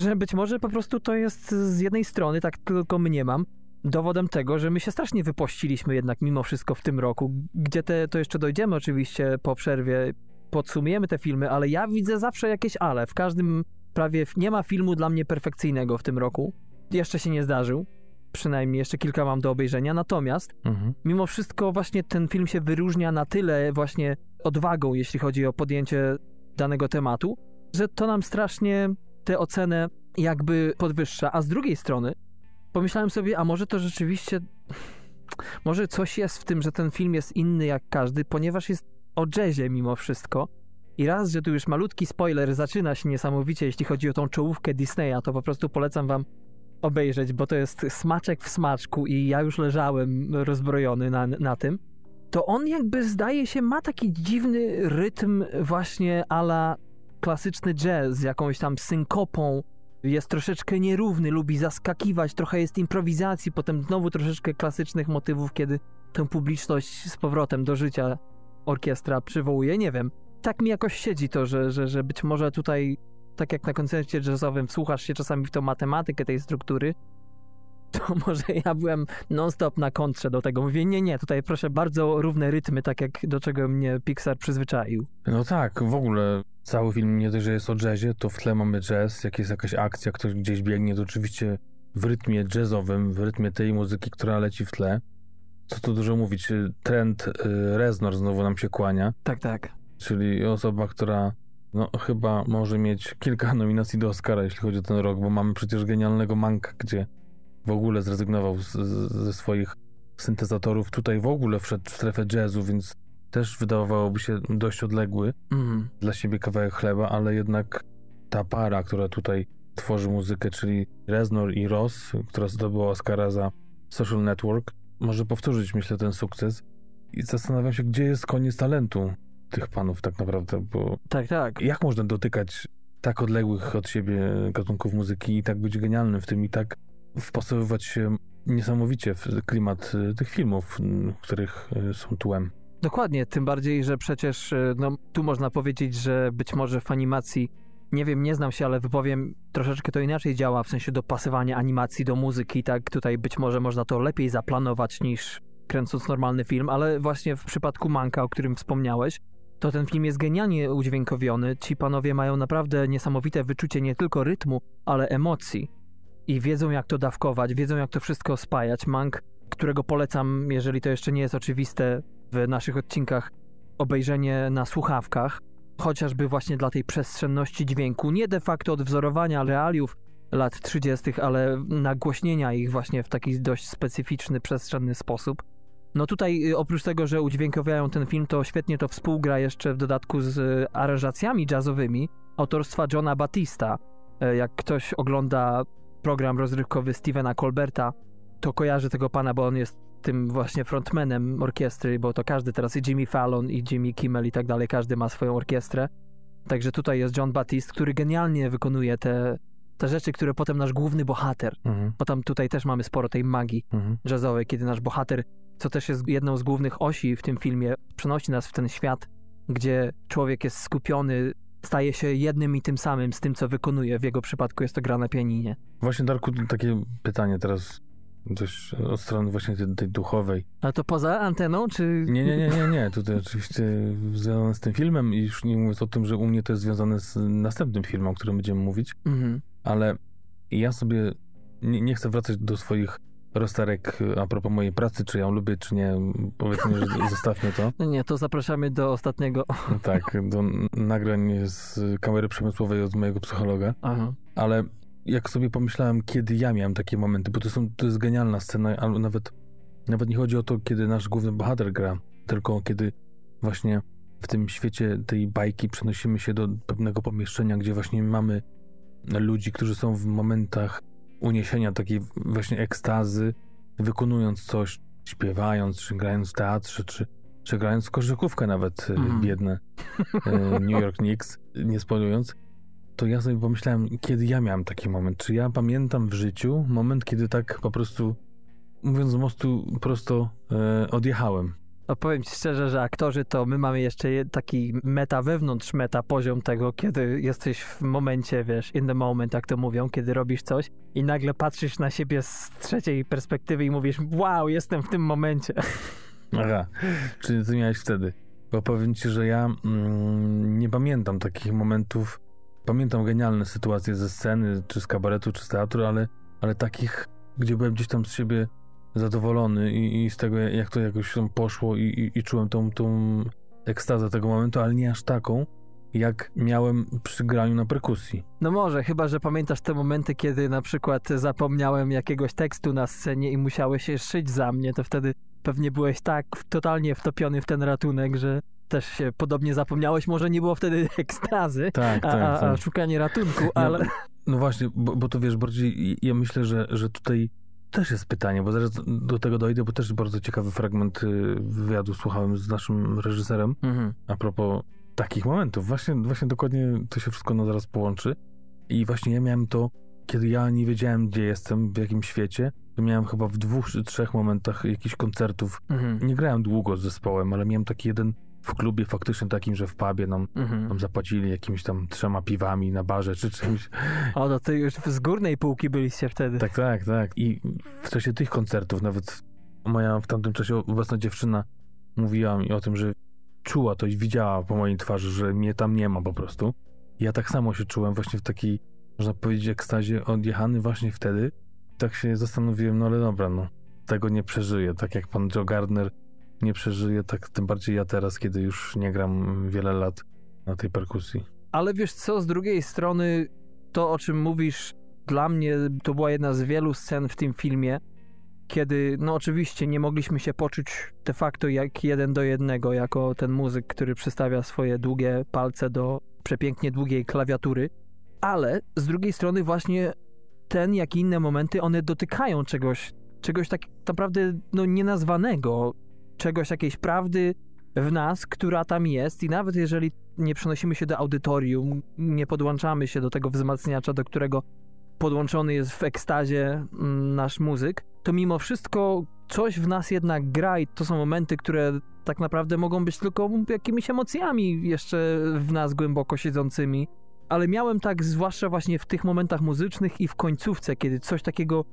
że być może po prostu to jest z jednej strony, tak tylko mniemam, dowodem tego, że my się strasznie wypościliśmy jednak mimo wszystko w tym roku, gdzie te, to jeszcze dojdziemy oczywiście po przerwie, podsumujemy te filmy, ale ja widzę zawsze jakieś ale. W każdym prawie nie ma filmu dla mnie perfekcyjnego w tym roku. Jeszcze się nie zdarzył. Przynajmniej jeszcze kilka mam do obejrzenia. Natomiast Mhm. mimo wszystko właśnie ten film się wyróżnia na tyle właśnie odwagą, jeśli chodzi o podjęcie danego tematu, że to nam strasznie tę ocenę jakby podwyższa. A z drugiej strony pomyślałem sobie, a może to rzeczywiście może coś jest w tym, że ten film jest inny jak każdy, ponieważ jest o jazzie mimo wszystko. I raz, że tu już malutki spoiler zaczyna się niesamowicie, jeśli chodzi o tą czołówkę Disneya, to po prostu polecam wam obejrzeć, bo to jest smaczek w smaczku i ja już leżałem rozbrojony na, na tym. To on jakby zdaje się ma taki dziwny rytm właśnie ala klasyczny jazz z jakąś tam synkopą. Jest troszeczkę nierówny, lubi zaskakiwać, trochę jest improwizacji, potem znowu troszeczkę klasycznych motywów, kiedy tę publiczność z powrotem do życia orkiestra przywołuje. Nie wiem. Tak mi jakoś siedzi to, że, że, że być może tutaj, tak jak na koncercie jazzowym, wsłuchasz się czasami w tą matematykę tej struktury, to może ja byłem non-stop na kontrze do tego. Mówię, nie, nie, tutaj proszę bardzo równe rytmy, tak jak do czego mnie Pixar przyzwyczaił. No tak, w ogóle cały film nie dość, że jest o jazzie, to w tle mamy jazz, jak jest jakaś akcja, ktoś gdzieś biegnie, to oczywiście w rytmie jazzowym, w rytmie tej muzyki, która leci w tle. Co tu dużo mówić, trend y, Reznor znowu nam się kłania, Tak, tak. czyli osoba, która no chyba może mieć kilka nominacji do Oscara, jeśli chodzi o ten rok, bo mamy przecież genialnego Manka, gdzie w ogóle zrezygnował z, z, ze swoich syntezatorów. Tutaj w ogóle wszedł w strefę jazzu, więc też wydawałoby się dość odległy Mhm. dla siebie kawałek chleba, ale jednak ta para, która tutaj tworzy muzykę, czyli Reznor i Ross, która zdobyła Oscara za Social Network, może powtórzyć, myślę, ten sukces. I zastanawiam się, gdzie jest koniec talentu tych panów tak naprawdę, bo Tak, tak. jak można dotykać tak odległych od siebie gatunków muzyki i tak być genialnym w tym i tak wpasowywać się niesamowicie w klimat y, tych filmów, y, których y, są tłem. Dokładnie, tym bardziej, że przecież e, no, tu można powiedzieć, że być może w animacji, nie wiem, nie znam się, ale wypowiem, troszeczkę to inaczej działa, w sensie dopasowania animacji do muzyki, tak tutaj być może można to lepiej zaplanować niż kręcąc normalny film, ale właśnie w przypadku Manka, o którym wspomniałeś, to ten film jest genialnie udźwiękowiony. Ci panowie mają naprawdę niesamowite wyczucie nie tylko rytmu, ale emocji. I wiedzą, jak to dawkować, wiedzą, jak to wszystko spajać. Mank, którego polecam, jeżeli to jeszcze nie jest oczywiste w naszych odcinkach, obejrzenie na słuchawkach, chociażby właśnie dla tej przestrzenności dźwięku, nie de facto odwzorowania realiów lat 30., ale nagłośnienia ich właśnie w taki dość specyficzny, przestrzenny sposób. No tutaj y, oprócz tego, że udźwiękowiają ten film, to świetnie to współgra jeszcze w dodatku z y, aranżacjami jazzowymi autorstwa Johna Batista. E, Jak ktoś ogląda program rozrywkowy Stevena Colberta, to kojarzy tego pana, bo on jest tym właśnie frontmanem orkiestry, bo to każdy teraz i Jimmy Fallon i Jimmy Kimmel i tak dalej, każdy ma swoją orkiestrę. Także tutaj jest John Batiste, który genialnie wykonuje te, te rzeczy, które potem nasz główny bohater, Mhm, bo tam tutaj też mamy sporo tej magii mhm. jazzowej, kiedy nasz bohater, co też jest jedną z głównych osi w tym filmie, przenosi nas w ten świat, gdzie człowiek jest skupiony, staje się jednym i tym samym z tym, co wykonuje. W jego przypadku jest to gra na pianinie. Właśnie, Darku, takie pytanie teraz dość od strony właśnie tej, tej duchowej. Ale to poza anteną, czy... Nie, nie, nie, nie, nie. Tutaj oczywiście związane z tym filmem i już nie mówiąc o tym, że u mnie to jest związane z następnym filmem, o którym będziemy mówić, Mhm. ale ja sobie nie, nie chcę wracać do swoich rozterek a propos mojej pracy, czy ją lubię, czy nie. Powiedzmy, że zostawmy to. Nie, to zapraszamy do ostatniego. Tak, do nagrań z kamery przemysłowej od mojego psychologa. Aha. Ale jak sobie pomyślałem, kiedy ja miałem takie momenty, bo to, są, to jest genialna scena, ale nawet, nawet nie chodzi o to, kiedy nasz główny bohater gra, tylko kiedy właśnie w tym świecie tej bajki przenosimy się do pewnego pomieszczenia, gdzie właśnie mamy ludzi, którzy są w momentach uniesienia, takiej właśnie ekstazy, wykonując coś, śpiewając, czy grając w teatrze, czy, czy grając w koszykówkę nawet, mm. biedne e, New York Knicks, nie spoilując, to ja sobie pomyślałem, kiedy ja miałem taki moment. Czy ja pamiętam w życiu moment, kiedy tak po prostu, mówiąc z mostu prosto, e, odjechałem. No powiem ci szczerze, że aktorzy to my mamy jeszcze je- taki meta wewnątrz meta poziom tego, kiedy jesteś w momencie, wiesz, in the moment, jak to mówią, kiedy robisz coś i nagle patrzysz na siebie z trzeciej perspektywy i mówisz, wow, jestem w tym momencie. Aha, czyli ty miałeś wtedy. Bo powiem ci, że ja mm, nie pamiętam takich momentów. Pamiętam genialne sytuacje ze sceny, czy z kabaretu, czy z teatru, ale, ale takich, gdzie byłem gdzieś tam z siebie zadowolony i, i z tego, jak to jakoś tam poszło i, i, i czułem tą, tą ekstazę tego momentu, ale nie aż taką, jak miałem przy graniu na perkusji. No może, chyba, że pamiętasz te momenty, kiedy na przykład zapomniałem jakiegoś tekstu na scenie i musiałeś się szyć za mnie, to wtedy pewnie byłeś tak totalnie wtopiony w ten ratunek, że też się podobnie zapomniałeś. Może nie było wtedy ekstazy, Tak, a, tak, a, a tak. szukanie ratunku, ale... No właśnie, bo, bo to wiesz, bardziej ja myślę, że, że tutaj też jest pytanie, bo zaraz do tego dojdę, bo też bardzo ciekawy fragment y, wywiadu słuchałem z naszym reżyserem Mhm. a propos takich momentów. Właśnie, właśnie dokładnie to się wszystko na zaraz połączy. I właśnie ja miałem to, kiedy ja nie wiedziałem, gdzie jestem, w jakim świecie. To miałem chyba w dwóch czy trzech momentach jakichś koncertów. Mhm. Nie grałem długo z zespołem, ale miałem taki jeden w klubie faktycznie takim, że w pubie nam, Mhm. nam zapłacili jakimiś tam trzema piwami na barze czy czymś. O, to ty już z górnej półki byliście wtedy. Tak, tak, tak. I w czasie tych koncertów nawet moja w tamtym czasie obecna dziewczyna mówiła mi o tym, że czuła to i widziała po mojej twarzy, że mnie tam nie ma po prostu. Ja tak samo się czułem właśnie w takiej, można powiedzieć, ekstazie odjechany właśnie wtedy. Tak się zastanowiłem, no ale dobra, no tego nie przeżyję. Tak jak pan Joe Gardner nie przeżyje, tak tym bardziej ja teraz, kiedy już nie gram wiele lat na tej perkusji. Ale wiesz co, z drugiej strony to, o czym mówisz, dla mnie to była jedna z wielu scen w tym filmie, kiedy, no oczywiście, nie mogliśmy się poczuć de facto jak jeden do jednego, jako ten muzyk, który przystawia swoje długie palce do przepięknie długiej klawiatury, ale z drugiej strony właśnie ten, jak i inne momenty, one dotykają czegoś, czegoś tak naprawdę no, nienazwanego, czegoś, jakiejś prawdy w nas, która tam jest i nawet jeżeli nie przenosimy się do audytorium, nie podłączamy się do tego wzmacniacza, do którego podłączony jest w ekstazie mm, nasz muzyk, to mimo wszystko coś w nas jednak gra i to są momenty, które tak naprawdę mogą być tylko jakimiś emocjami jeszcze w nas głęboko siedzącymi. Ale miałem tak, zwłaszcza właśnie w tych momentach muzycznych i w końcówce, kiedy coś takiego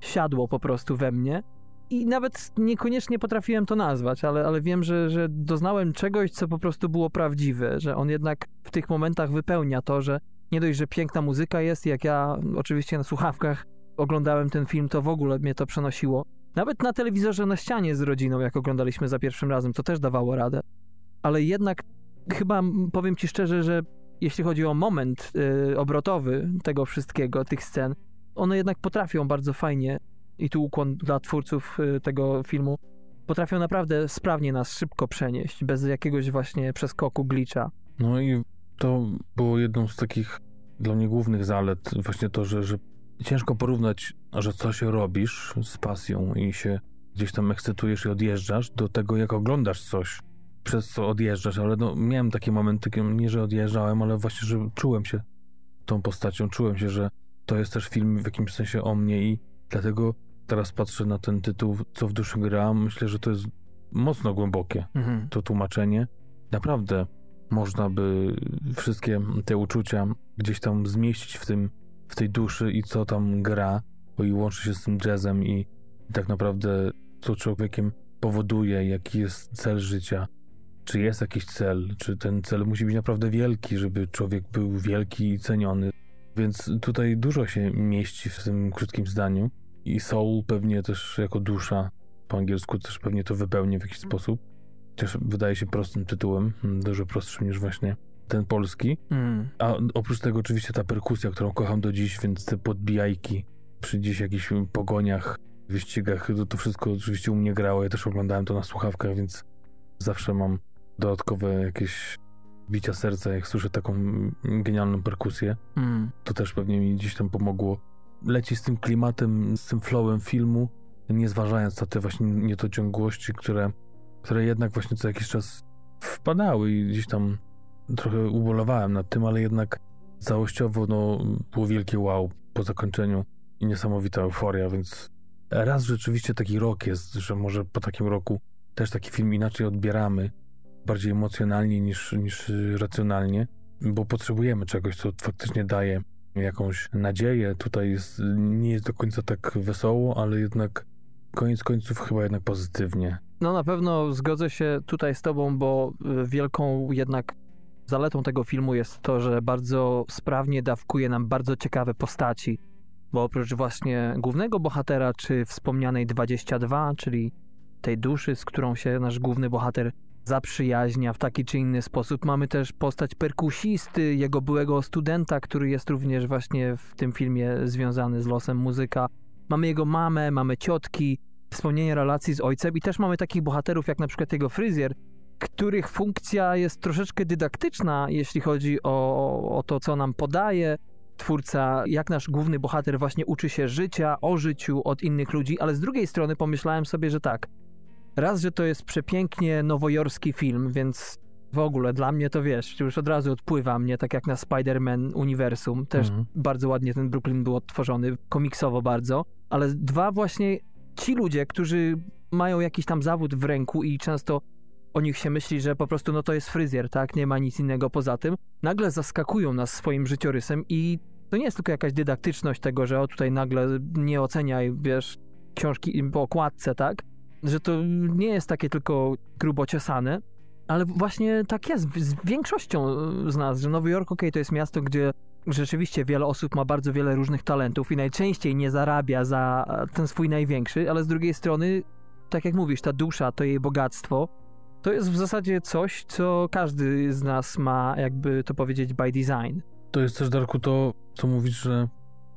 siadło po prostu we mnie. I nawet niekoniecznie potrafiłem to nazwać, ale, ale wiem, że, że doznałem czegoś, co po prostu było prawdziwe, że on jednak w tych momentach wypełnia to, że nie dość, że piękna muzyka jest, jak ja oczywiście na słuchawkach oglądałem ten film, to w ogóle mnie to przenosiło. Nawet na telewizorze na ścianie z rodziną, jak oglądaliśmy za pierwszym razem, to też dawało radę. Ale jednak chyba powiem ci szczerze, że jeśli chodzi o moment y, obrotowy tego wszystkiego, tych scen, one jednak potrafią bardzo fajnie, i tu ukłon dla twórców y, tego filmu, potrafią naprawdę sprawnie nas szybko przenieść, bez jakiegoś właśnie przeskoku, glitcha. No i to było jedną z takich dla mnie głównych zalet, właśnie to, że, że ciężko porównać, że coś robisz z pasją i się gdzieś tam ekscytujesz i odjeżdżasz, do tego, jak oglądasz coś, przez co odjeżdżasz, ale no, miałem takie momenty, nie, że odjeżdżałem, ale właśnie, że czułem się tą postacią, czułem się, że to jest też film w jakimś sensie o mnie i dlatego teraz patrzę na ten tytuł, co w duszy gra, myślę, że to jest mocno głębokie, Mhm. to tłumaczenie. Naprawdę można by wszystkie te uczucia gdzieś tam zmieścić w tym, w tej duszy i co tam gra, bo i łączy się z tym jazzem i, i tak naprawdę co człowiekiem powoduje, jaki jest cel życia, czy jest jakiś cel, czy ten cel musi być naprawdę wielki, żeby człowiek był wielki i ceniony. Więc tutaj dużo się mieści w tym krótkim zdaniu i soul pewnie też jako dusza, po angielsku też pewnie to wypełni w jakiś sposób. Chociaż wydaje się prostym tytułem, mm, dużo prostszym niż właśnie ten polski. Mm. A oprócz tego oczywiście ta perkusja, którą kocham do dziś, więc te podbijajki przy gdzieś jakichś pogoniach, wyścigach, to, to wszystko oczywiście u mnie grało. Ja też oglądałem to na słuchawkach, więc zawsze mam dodatkowe jakieś bicia serca, jak słyszę taką genialną perkusję. Mm. To też pewnie mi gdzieś tam pomogło. Leci z tym klimatem, z tym flowem filmu, nie zważając na te właśnie niedociągłości, które, które jednak właśnie co jakiś czas wpadały i gdzieś tam trochę ubolewałem nad tym, ale jednak całościowo no, było wielkie wow po zakończeniu i niesamowita euforia, więc raz rzeczywiście taki rok jest, że może po takim roku też taki film inaczej odbieramy, bardziej emocjonalnie niż, niż racjonalnie, bo potrzebujemy czegoś, co faktycznie daje jakąś nadzieję. Tutaj jest, nie jest do końca tak wesoło, ale jednak koniec końców chyba jednak pozytywnie. No na pewno zgodzę się tutaj z tobą, bo y, wielką jednak zaletą tego filmu jest to, że bardzo sprawnie dawkuje nam bardzo ciekawe postaci, bo oprócz właśnie głównego bohatera, czy wspomnianej 22, czyli tej duszy, z którą się nasz główny bohater zaprzyjaźnia w taki czy inny sposób, mamy też postać perkusisty, jego byłego studenta, który jest również właśnie w tym filmie związany z losem muzyka. Mamy jego mamę, mamy ciotki, wspomnienie relacji z ojcem i też mamy takich bohaterów jak na przykład jego fryzjer, których funkcja jest troszeczkę dydaktyczna, jeśli chodzi o, o to, co nam podaje twórca, jak nasz główny bohater właśnie uczy się życia, o życiu od innych ludzi, ale z drugiej strony pomyślałem sobie, że tak, raz, że to jest przepięknie nowojorski film, więc w ogóle dla mnie to wiesz, już od razu odpływa mnie, tak jak na Spider-Man uniwersum, też Mhm. bardzo ładnie ten Brooklyn był odtworzony, komiksowo bardzo, ale dwa właśnie ci ludzie, którzy mają jakiś tam zawód w ręku i często o nich się myśli, że po prostu no to jest fryzjer, tak, nie ma nic innego poza tym, nagle zaskakują nas swoim życiorysem i to nie jest tylko jakaś dydaktyczność tego, że o tutaj nagle nie oceniaj, wiesz, książki po okładce, tak, że to nie jest takie tylko grubo ciosane, ale właśnie tak jest z większością z nas, że Nowy Jork, okej, to jest miasto, gdzie rzeczywiście wiele osób ma bardzo wiele różnych talentów i najczęściej nie zarabia za ten swój największy, ale z drugiej strony, tak jak mówisz, ta dusza, to jej bogactwo, to jest w zasadzie coś, co każdy z nas ma, jakby to powiedzieć, by design. To jest też, Darku, to, co mówisz, że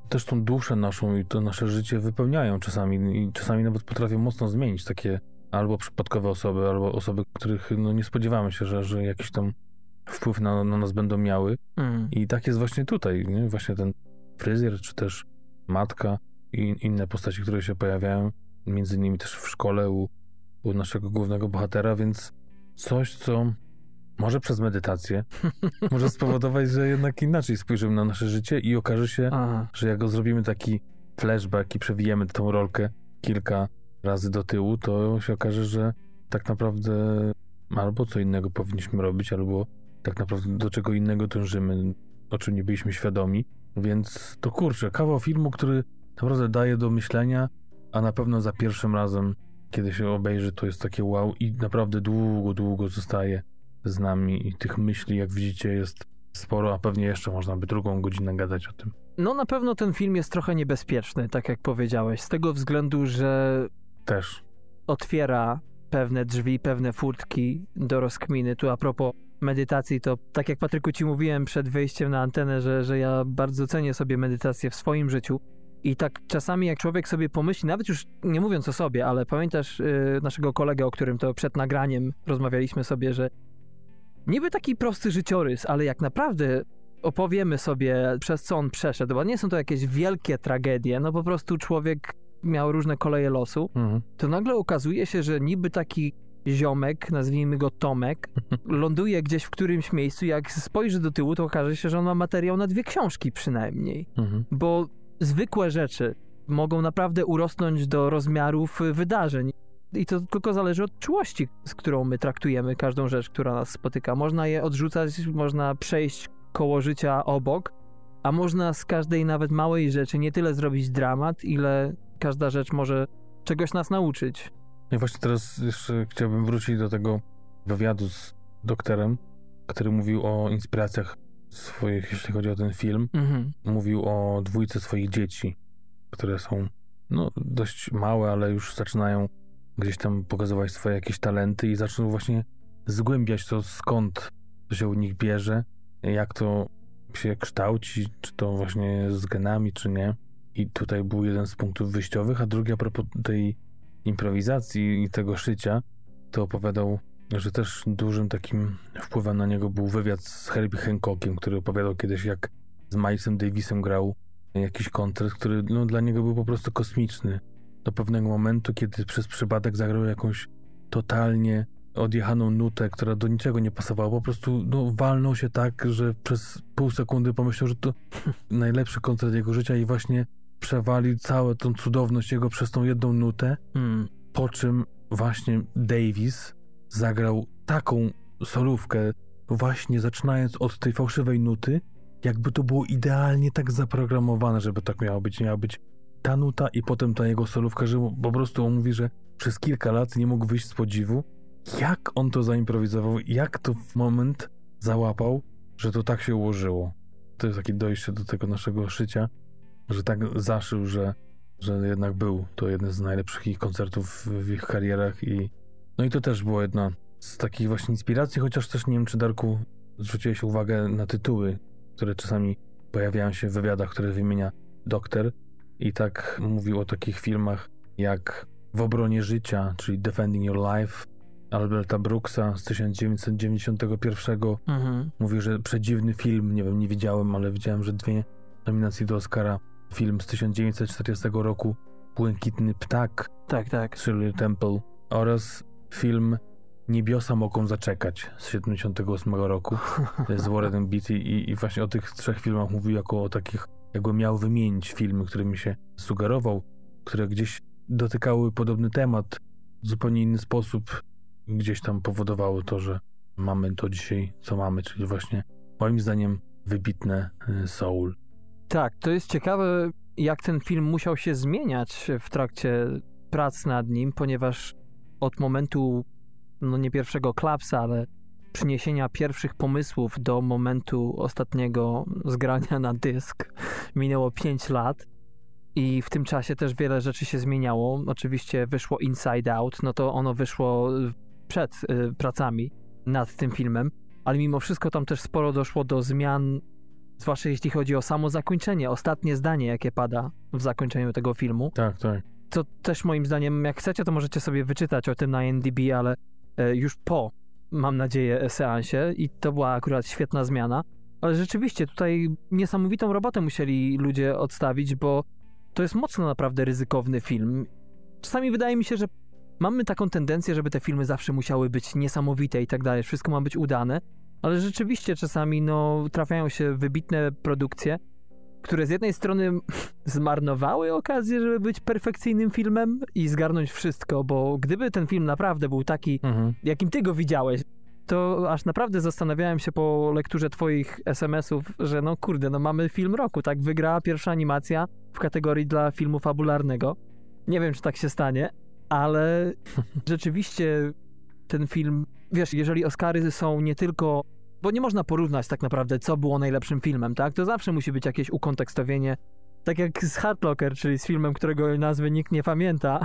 też tą duszę naszą i to nasze życie wypełniają czasami i czasami nawet potrafią mocno zmienić takie albo przypadkowe osoby, albo osoby, których no, nie spodziewamy się, że, że jakiś tam wpływ na, na nas będą miały. Mm. I tak jest właśnie tutaj, nie? właśnie ten fryzjer, czy też matka i inne postaci, które się pojawiają, między innymi też w szkole u, u naszego głównego bohatera, więc coś, co może przez medytację może spowodować, że jednak inaczej spojrzymy na nasze życie i okaże się, Aha. że jak go zrobimy taki flashback i przewijemy tą rolkę kilka razy do tyłu, to się okaże, że tak naprawdę albo co innego powinniśmy robić, albo tak naprawdę do czego innego dążymy, o czym nie byliśmy świadomi. Więc to kurczę, kawał filmu, który naprawdę daje do myślenia, a na pewno za pierwszym razem, kiedy się obejrzy, to jest takie wow i naprawdę długo, długo zostaje z nami i tych myśli, jak widzicie, jest sporo, a pewnie jeszcze można by drugą godzinę gadać o tym. No na pewno ten film jest trochę niebezpieczny, tak jak powiedziałeś, z tego względu, że Też. otwiera pewne drzwi, pewne furtki do rozkminy. Tu a propos medytacji, to tak jak Patryku ci mówiłem przed wejściem na antenę, że, że ja bardzo cenię sobie medytację w swoim życiu. I tak czasami jak człowiek sobie pomyśli, nawet już nie mówiąc o sobie, ale pamiętasz yy, naszego kolegę, o którym to przed nagraniem rozmawialiśmy sobie, że niby taki prosty życiorys, ale jak naprawdę opowiemy sobie, przez co on przeszedł, bo nie są to jakieś wielkie tragedie, no po prostu człowiek miał różne koleje losu, Mhm. to nagle okazuje się, że niby taki ziomek, nazwijmy go Tomek, ląduje gdzieś w którymś miejscu, jak spojrzy do tyłu, to okaże się, że on ma materiał na dwie książki przynajmniej. Mhm. Bo zwykłe rzeczy mogą naprawdę urosnąć do rozmiarów wydarzeń. I to tylko zależy od czułości, z którą my traktujemy każdą rzecz, która nas spotyka. Można je odrzucać, można przejść koło życia obok, a można z każdej nawet małej rzeczy nie tyle zrobić dramat, ile każda rzecz może czegoś nas nauczyć. I właśnie teraz jeszcze chciałbym wrócić do tego wywiadu z doktorem, który mówił o inspiracjach swoich, jeśli chodzi o ten film. Mhm. Mówił o dwójce swoich dzieci, które są no, dość małe, ale już zaczynają gdzieś tam pokazywać swoje jakieś talenty i zaczną właśnie zgłębiać to, skąd to się u nich bierze, jak to się kształci, czy to właśnie z genami, czy nie. I tutaj był jeden z punktów wyjściowych, a drugi a propos tej improwizacji i tego szycia, to opowiadał, że też dużym takim wpływem na niego był wywiad z Herbie Hancockiem, który opowiadał kiedyś, jak z Milesem Davisem grał jakiś koncert, który no, dla niego był po prostu kosmiczny. Do pewnego momentu, kiedy przez przypadek zagrał jakąś totalnie odjechaną nutę, która do niczego nie pasowała. Po prostu no, walnął się tak, że przez pół sekundy pomyślał, że to najlepszy koncert jego życia i właśnie przewalił całą tą cudowność jego przez tą jedną nutę, Hmm. po czym właśnie Davis zagrał taką solówkę, właśnie zaczynając od tej fałszywej nuty, jakby to było idealnie tak zaprogramowane, żeby tak miało być. Miała być ta nuta i potem ta jego solówka, że po prostu on mówi, że przez kilka lat nie mógł wyjść z podziwu, jak on to zaimprowizował, jak to w moment załapał, że to tak się ułożyło. To jest takie dojście do tego naszego szycia, że tak zaszył, że, że jednak był to jeden z najlepszych ich koncertów w ich karierach i no i to też było jedna z takich właśnie inspiracji, chociaż też nie wiem, czy Darku zwróciłeś uwagę na tytuły, które czasami pojawiają się w wywiadach, które wymienia doktor i tak mówił o takich filmach jak W obronie życia, czyli Defending Your Life Alberta Brooksa z 1991 Mhm. Mówił, że przedziwny film, nie wiem, nie widziałem, ale widziałem, że dwie nominacje do Oscara. Film z 1940 roku Błękitny Ptak Tak, tak. Shirley Temple oraz film Niebiosa mogą zaczekać z 78 roku z Warrenem Beatty i, i właśnie o tych trzech filmach mówił jako o takich, jakby miał wymienić filmy, którymi się sugerował, które gdzieś dotykały podobny temat w zupełnie inny sposób, gdzieś tam powodowało to, że mamy to dzisiaj, co mamy, czyli właśnie moim zdaniem wybitne y, Soul. Tak, to jest ciekawe, jak ten film musiał się zmieniać w trakcie prac nad nim, ponieważ od momentu, no nie pierwszego klapsa, ale przyniesienia pierwszych pomysłów do momentu ostatniego zgrania na dysk minęło 5 lat. I w tym czasie też wiele rzeczy się zmieniało. Oczywiście wyszło Inside Out, no to ono wyszło y, przed y, pracami nad tym filmem, ale mimo wszystko tam też sporo doszło do zmian Zwłaszcza jeśli chodzi o samo zakończenie, ostatnie zdanie, jakie pada w zakończeniu tego filmu. Tak, tak. To też moim zdaniem, jak chcecie, to możecie sobie wyczytać o tym na NDB, ale e, już po, mam nadzieję, seansie i to była akurat świetna zmiana. Ale rzeczywiście tutaj niesamowitą robotę musieli ludzie odstawić, bo to jest mocno naprawdę ryzykowny film. Czasami wydaje mi się, że mamy taką tendencję, żeby te filmy zawsze musiały być niesamowite i tak dalej, wszystko ma być udane, ale rzeczywiście czasami no, trafiają się wybitne produkcje, które z jednej strony zmarnowały okazję, żeby być perfekcyjnym filmem i zgarnąć wszystko, bo gdyby ten film naprawdę był taki, Mhm. jakim ty go widziałeś, to aż naprawdę zastanawiałem się po lekturze twoich SMS-ów, że no kurde, no mamy film roku, tak? Wygrała pierwsza animacja w kategorii dla filmu fabularnego. Nie wiem, czy tak się stanie, ale rzeczywiście ten film, wiesz, jeżeli Oscary są nie tylko, bo nie można porównać tak naprawdę, co było najlepszym filmem, tak? To zawsze musi być jakieś ukontekstowienie, tak jak z Hard Locker, czyli z filmem, którego nazwy nikt nie pamięta.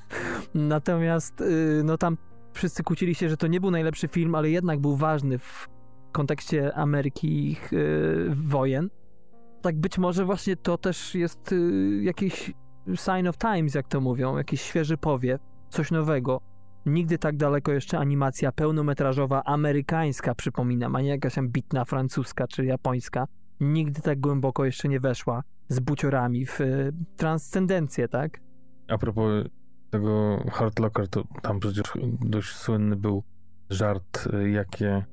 Natomiast, y, no tam wszyscy kłócili się, że to nie był najlepszy film, ale jednak był ważny w kontekście Ameryki ich y, wojen. Tak być może właśnie to też jest y, jakiś sign of times, jak to mówią, jakiś świeży powiew, coś nowego. Nigdy tak daleko jeszcze animacja pełnometrażowa amerykańska, przypominam, a nie jakaś ambitna francuska czy japońska, nigdy tak głęboko jeszcze nie weszła z buciorami w y, transcendencję, tak? A propos tego Hard Locker, to tam przecież dość słynny był żart, y, jakie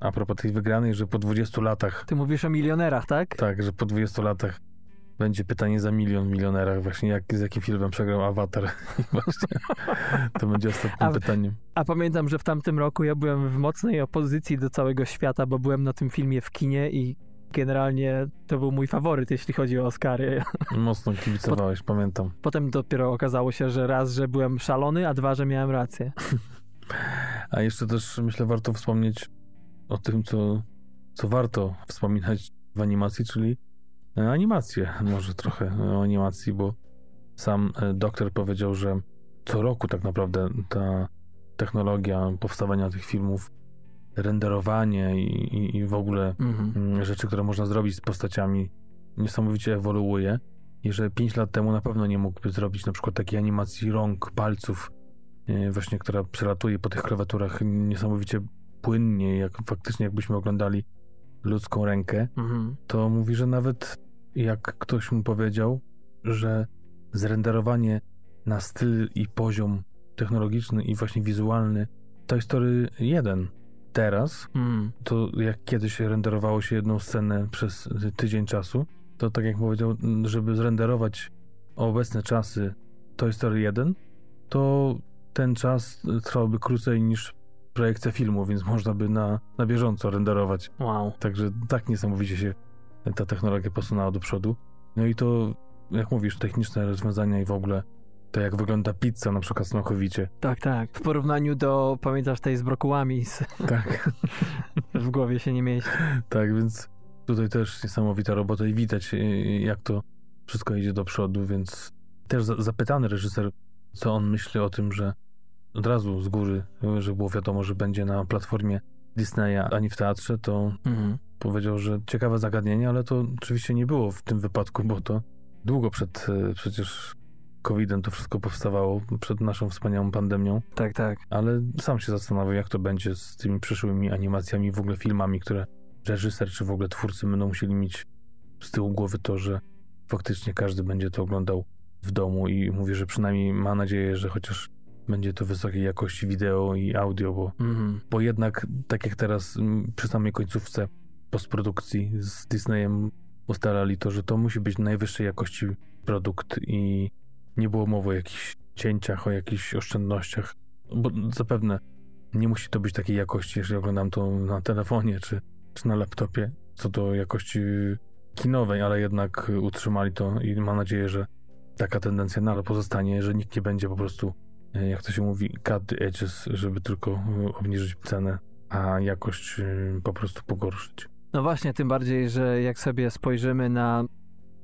a propos tej wygranej, że po 20 latach, Ty mówisz o milionerach, tak? tak, że po 20 latach będzie pytanie za milion milionerach, właśnie jak, z jakim filmem przegrał Avatar. Właśnie to będzie ostatnim A- pytaniem. A pamiętam, że w tamtym roku ja byłem w mocnej opozycji do całego świata, bo byłem na tym filmie w kinie i generalnie to był mój faworyt, jeśli chodzi o Oscary. Mocno kibicowałeś, pamiętam. Potem dopiero okazało się, że raz, że byłem szalony, a dwa, że miałem rację. A jeszcze też myślę warto wspomnieć o tym, co, co warto wspominać w animacji, czyli animację. Może trochę o animacji, bo sam e, doktor powiedział, że co roku tak naprawdę ta technologia powstawania tych filmów, renderowanie i, i, i w ogóle Mhm. rzeczy, które można zrobić z postaciami, niesamowicie ewoluuje. I że 5 lat temu na pewno nie mógłby zrobić na przykład takiej animacji rąk, palców, e, właśnie, która przelatuje po tych klawiaturach niesamowicie płynnie, jak faktycznie jakbyśmy oglądali ludzką rękę, Mhm. to mówi, że nawet jak ktoś mu powiedział, że zrenderowanie na styl i poziom technologiczny i właśnie wizualny Toy Story 1 teraz Mhm. to jak kiedyś renderowało się jedną scenę przez tydzień czasu, to tak jak powiedział, żeby zrenderować obecne czasy Toy Story 1, to ten czas trwałby krócej niż projekcja filmu, więc można by na, na bieżąco renderować. Wow. Także tak niesamowicie się ta technologia posunęła do przodu. No i to, jak mówisz, techniczne rozwiązania i w ogóle to, jak wygląda pizza na przykład smakowicie. Tak, tak. W porównaniu do, pamiętasz, tej z brokułami, z, Tak. w głowie się nie mieści. Tak, więc tutaj też niesamowita robota i widać, y, jak to wszystko idzie do przodu, więc też za- zapytany reżyser, co on myśli o tym, że od razu z góry, y, że było wiadomo, że będzie na platformie Disneya, ani w teatrze, to Mhm. Powiedział, że ciekawe zagadnienie, ale to oczywiście nie było w tym wypadku, bo to długo przed y, przecież COVID-em to wszystko powstawało, przed naszą wspaniałą pandemią. Tak, tak. Ale sam się zastanawiam, jak to będzie z tymi przyszłymi animacjami, w ogóle filmami, które reżyser czy w ogóle twórcy będą musieli mieć z tyłu głowy to, że faktycznie każdy będzie to oglądał w domu i mówi, że przynajmniej ma nadzieję, że chociaż będzie to wysokiej jakości wideo i audio, bo, Mhm. bo jednak tak jak teraz przy samej końcówce postprodukcji z Disneyem ustalali to, że to musi być najwyższej jakości produkt i nie było mowy o jakichś cięciach, o jakichś oszczędnościach, bo zapewne nie musi to być takiej jakości, jeżeli oglądam to na telefonie czy, czy na laptopie, co do jakości kinowej, ale jednak utrzymali to i mam nadzieję, że taka tendencja nadal pozostanie, że nikt nie będzie po prostu, e, jak to się mówi, cut the edges, żeby tylko e, obniżyć cenę, a jakość e, po prostu pogorszyć. No właśnie, tym bardziej, że jak sobie spojrzymy na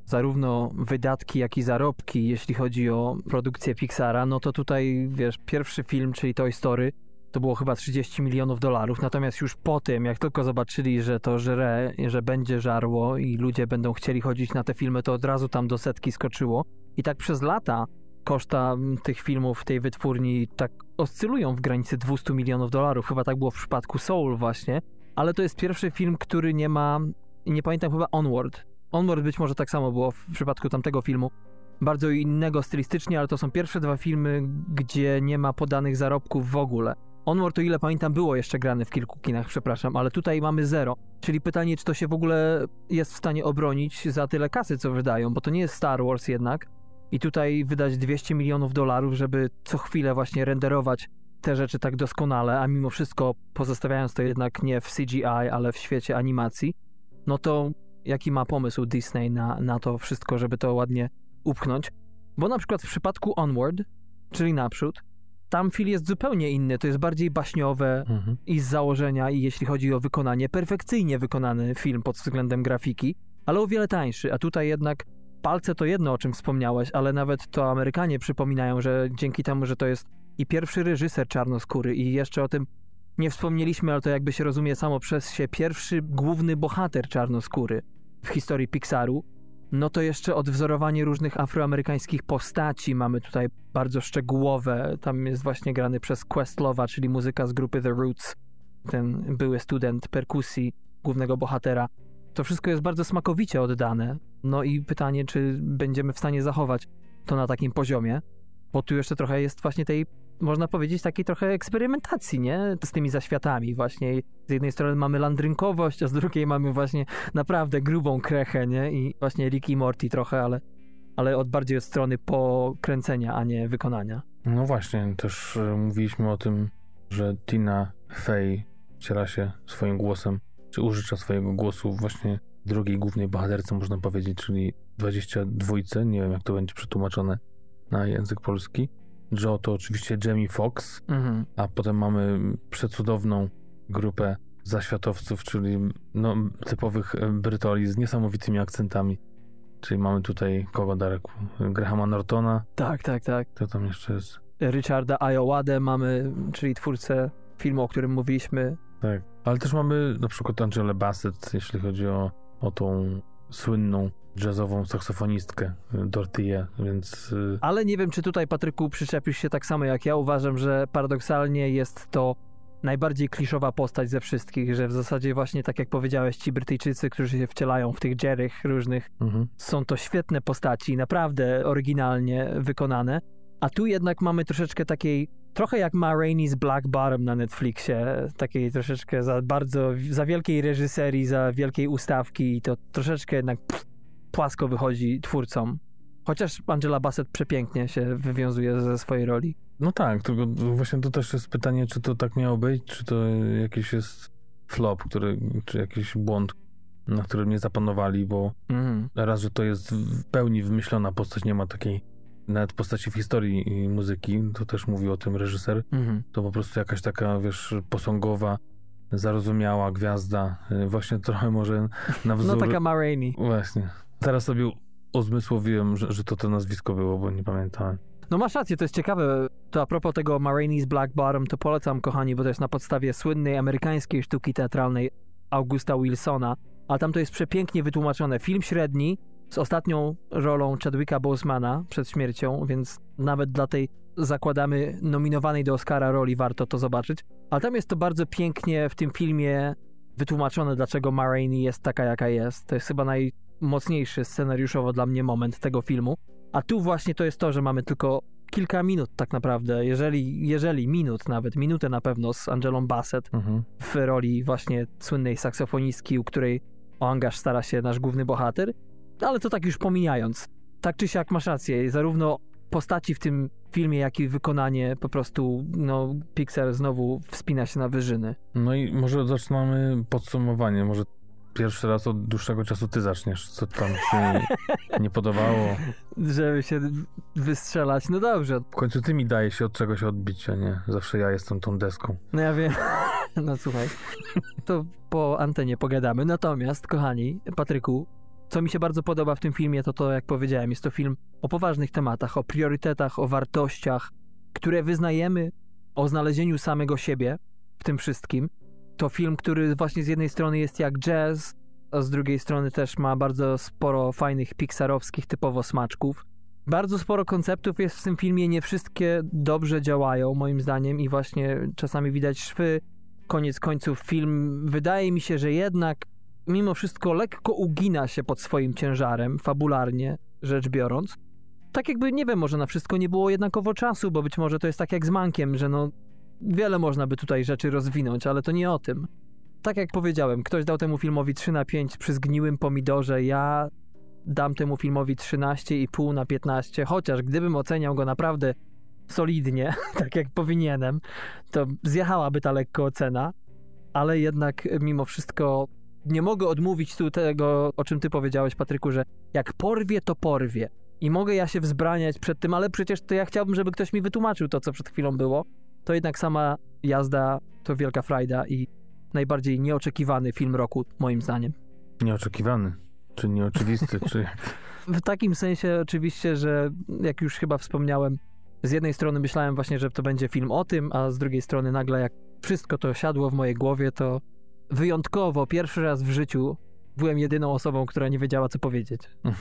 zarówno wydatki, jak i zarobki, jeśli chodzi o produkcję Pixara, no to tutaj, wiesz, pierwszy film, czyli Toy Story, to było chyba 30 milionów dolarów, natomiast już po tym, jak tylko zobaczyli, że to żre, że będzie żarło i ludzie będą chcieli chodzić na te filmy, to od razu tam do setki skoczyło. I tak przez lata koszta tych filmów tej wytwórni tak oscylują w granicy 200 milionów dolarów. Chyba tak było w przypadku Soul właśnie, ale to jest pierwszy film, który nie ma, nie pamiętam chyba Onward. Onward być może tak samo było w przypadku tamtego filmu. Bardzo innego stylistycznie, ale to są pierwsze dwa filmy, gdzie nie ma podanych zarobków w ogóle. Onward, o ile pamiętam, było jeszcze grane w kilku kinach, przepraszam, ale tutaj mamy zero. Czyli pytanie, czy to się w ogóle jest w stanie obronić za tyle kasy, co wydają, bo to nie jest Star Wars jednak. I tutaj wydać 200 milionów dolarów, żeby co chwilę właśnie renderować te rzeczy tak doskonale, a mimo wszystko pozostawiając to jednak nie w CGI, ale w świecie animacji, no to jaki ma pomysł Disney na, na to wszystko, żeby to ładnie upchnąć? Bo na przykład w przypadku Onward, czyli naprzód, tam film jest zupełnie inny, to jest bardziej baśniowe Mhm. i z założenia, i jeśli chodzi o wykonanie, perfekcyjnie wykonany film pod względem grafiki, ale o wiele tańszy, a tutaj jednak palce to jedno, o czym wspomniałeś, ale nawet to Amerykanie przypominają, że dzięki temu, że to jest i pierwszy reżyser czarnoskóry i jeszcze o tym nie wspomnieliśmy, ale to jakby się rozumie samo przez się, pierwszy główny bohater czarnoskóry w historii Pixaru, no to jeszcze odwzorowanie różnych afroamerykańskich postaci mamy tutaj bardzo szczegółowe. Tam jest właśnie grany przez Questlowa, czyli muzyka z grupy The Roots, ten były student perkusji głównego bohatera. To wszystko jest bardzo smakowicie oddane. No i pytanie, czy będziemy w stanie zachować to na takim poziomie. Bo tu jeszcze trochę jest właśnie tej, można powiedzieć, takiej trochę eksperymentacji, nie? Z tymi zaświatami właśnie. Z jednej strony mamy landrynkowość, a z drugiej mamy właśnie naprawdę grubą krechę, nie? I właśnie Rick i Morty trochę, ale, ale od bardziej od strony pokręcenia, a nie wykonania. No właśnie, też e, mówiliśmy o tym, że Tina Fey wciela się swoim głosem, czy użycza swojego głosu właśnie drugiej głównej bohaterce, można powiedzieć, czyli 22, nie wiem jak to będzie przetłumaczone na język polski. Joe to oczywiście Jamie Foxx, Mhm. a potem mamy przecudowną grupę zaświatowców, czyli no, typowych e, Brytoli z niesamowitymi akcentami. Czyli mamy tutaj kogo, Darek? Grahama Nortona, Tak, tak, tak. kto tam jeszcze jest? Richarda Iowadę mamy, czyli twórcę filmu, o którym mówiliśmy. Tak. Ale też mamy na przykład Angelę Bassett, jeśli chodzi o, o tą słynną jazzową saksofonistkę y, Dorothyę, więc y, Ale nie wiem, czy tutaj, Patryku, przyczepisz się tak samo jak ja. Uważam, że paradoksalnie jest to najbardziej kliszowa postać ze wszystkich, że w zasadzie właśnie tak jak powiedziałeś, ci Brytyjczycy, którzy się wcielają w tych Jerrych różnych, mhm. są to świetne postaci, naprawdę oryginalnie wykonane. A tu jednak mamy troszeczkę takiej, trochę jak Ma Rainey's Black Bottom na Netflixie, takiej troszeczkę za bardzo, za wielkiej reżyserii, za wielkiej ustawki i to troszeczkę jednak pff, płasko wychodzi twórcom. Chociaż Angela Bassett przepięknie się wywiązuje ze swojej roli. No tak, tylko właśnie to też jest pytanie, czy to tak miało być, czy to jakiś jest flop, który, czy jakiś błąd, na którym nie zapanowali, bo Mhm. raz, że to jest w pełni wymyślona postać, nie ma takiej nawet postaci w historii muzyki, to też mówił o tym reżyser, Mhm. to po prostu jakaś taka, wiesz, posągowa, zarozumiała gwiazda, y, właśnie trochę może na wzór... No taka Ma Rainey. Właśnie. Teraz sobie uzmysłowiłem, że, że to to nazwisko było, bo nie pamiętałem. No masz rację, to jest ciekawe. To a propos tego Ma Rainey's Black Bottom, to polecam, kochani, bo to jest na podstawie słynnej amerykańskiej sztuki teatralnej Augusta Wilsona. A tam to jest przepięknie wytłumaczone. Film średni z ostatnią rolą Chadwicka Bosemana przed śmiercią, więc nawet dla tej zakładamy nominowanej do Oscara roli warto to zobaczyć. Ale tam jest to bardzo pięknie w tym filmie wytłumaczone, dlaczego Ma jest taka, jaka jest. To jest chyba najmocniejszy scenariuszowo dla mnie moment tego filmu. A tu właśnie to jest to, że mamy tylko kilka minut tak naprawdę, jeżeli, jeżeli minut nawet, minutę na pewno z Angelą Bassett Mhm. w roli właśnie słynnej saksofonistki, u której o angaż stara się nasz główny bohater, ale to tak już pomijając. Tak czy siak masz rację, zarówno postaci w tym filmie, jak i wykonanie po prostu, no, Pixar znowu wspina się na wyżyny. No i może zaczynamy podsumowanie. Może pierwszy raz od dłuższego czasu ty zaczniesz, co tam się nie podobało. Żeby się wystrzelać, no dobrze, W końcu ty mi daje się od czegoś odbić, a nie zawsze ja jestem tą deską. No ja wiem. No słuchaj, to po antenie pogadamy. Natomiast, kochani, Patryku, co mi się bardzo podoba w tym filmie, to to, jak powiedziałem, jest to film o poważnych tematach, o priorytetach, o wartościach, które wyznajemy, o znalezieniu samego siebie w tym wszystkim. To film, który właśnie z jednej strony jest jak jazz, a z drugiej strony też ma bardzo sporo fajnych pixarowskich typowo smaczków. Bardzo sporo konceptów jest w tym filmie, nie wszystkie dobrze działają, moim zdaniem, i właśnie czasami widać szwy. Koniec końców, film wydaje mi się, że jednak mimo wszystko lekko ugina się pod swoim ciężarem, fabularnie rzecz biorąc. Tak jakby, nie wiem, może na wszystko nie było jednakowo czasu, bo być może to jest tak jak z Mankiem, że no wiele można by tutaj rzeczy rozwinąć, ale to nie o tym. Tak jak powiedziałem, ktoś dał temu filmowi 3 na 5 przy zgniłym pomidorze, ja dam temu filmowi 13,5 na 15, chociaż gdybym oceniał go naprawdę solidnie, tak jak powinienem, to zjechałaby ta lekko ocena, ale jednak mimo wszystko nie mogę odmówić tu tego, o czym ty powiedziałeś, Patryku, że jak porwie, to porwie. I mogę ja się wzbraniać przed tym, ale przecież to ja chciałbym, żeby ktoś mi wytłumaczył to, co przed chwilą było. To jednak sama jazda to wielka frajda i najbardziej nieoczekiwany film roku, moim zdaniem. Nieoczekiwany, czy nieoczywisty, czy... W takim sensie oczywiście, że jak już chyba wspomniałem, z jednej strony myślałem właśnie, że to będzie film o tym, a z drugiej strony nagle jak wszystko to siadło w mojej głowie, to wyjątkowo pierwszy raz w życiu byłem jedyną osobą, która nie wiedziała, co powiedzieć.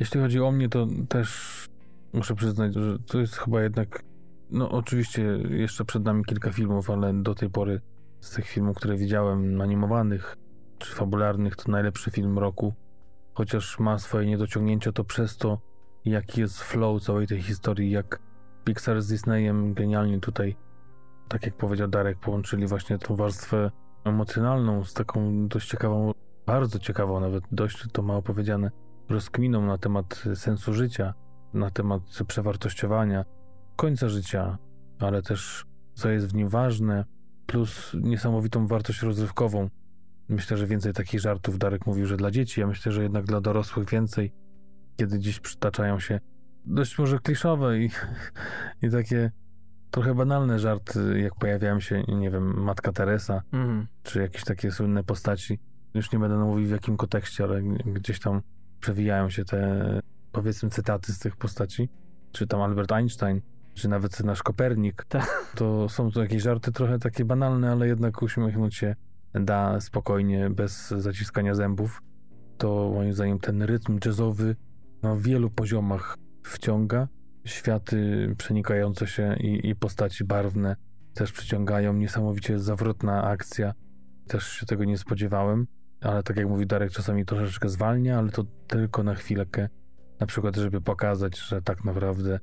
Jeśli chodzi o mnie, to też muszę przyznać, że to jest chyba jednak. No, oczywiście jeszcze przed nami kilka filmów, ale do tej pory z tych filmów, które widziałem, animowanych czy fabularnych, to najlepszy film roku. Chociaż ma swoje niedociągnięcia, to przez to jaki jest flow całej tej historii, jak Pixar z Disneyem genialnie tutaj, tak jak powiedział Darek, połączyli właśnie tą warstwę emocjonalną z taką dość ciekawą, bardzo ciekawą nawet, dość to mało powiedziane, rozkminą na temat sensu życia, na temat przewartościowania, końca życia, ale też co jest w nim ważne, plus niesamowitą wartość rozrywkową. Myślę, że więcej takich żartów Darek mówił, że dla dzieci, ja myślę, że jednak dla dorosłych więcej, kiedy dziś przytaczają się dość może kliszowe i, i takie trochę banalne żarty, jak pojawiają się, nie wiem, Matka Teresa, Mhm. czy jakieś takie słynne postaci. Już nie będę mówił w jakim kontekście, ale gdzieś tam przewijają się te, powiedzmy, cytaty z tych postaci. Czy tam Albert Einstein, czy nawet nasz Kopernik. Tak. To są to jakieś żarty trochę takie banalne, ale jednak uśmiechnąć się da spokojnie, bez zaciskania zębów. To moim zdaniem ten rytm jazzowy na wielu poziomach wciąga. Światy przenikające się i, i postaci barwne też przyciągają. Niesamowicie zawrotna akcja. Też się tego nie spodziewałem, ale tak jak mówi Darek, czasami troszeczkę zwalnia, ale to tylko na chwilkę. Na przykład, żeby pokazać, że tak naprawdę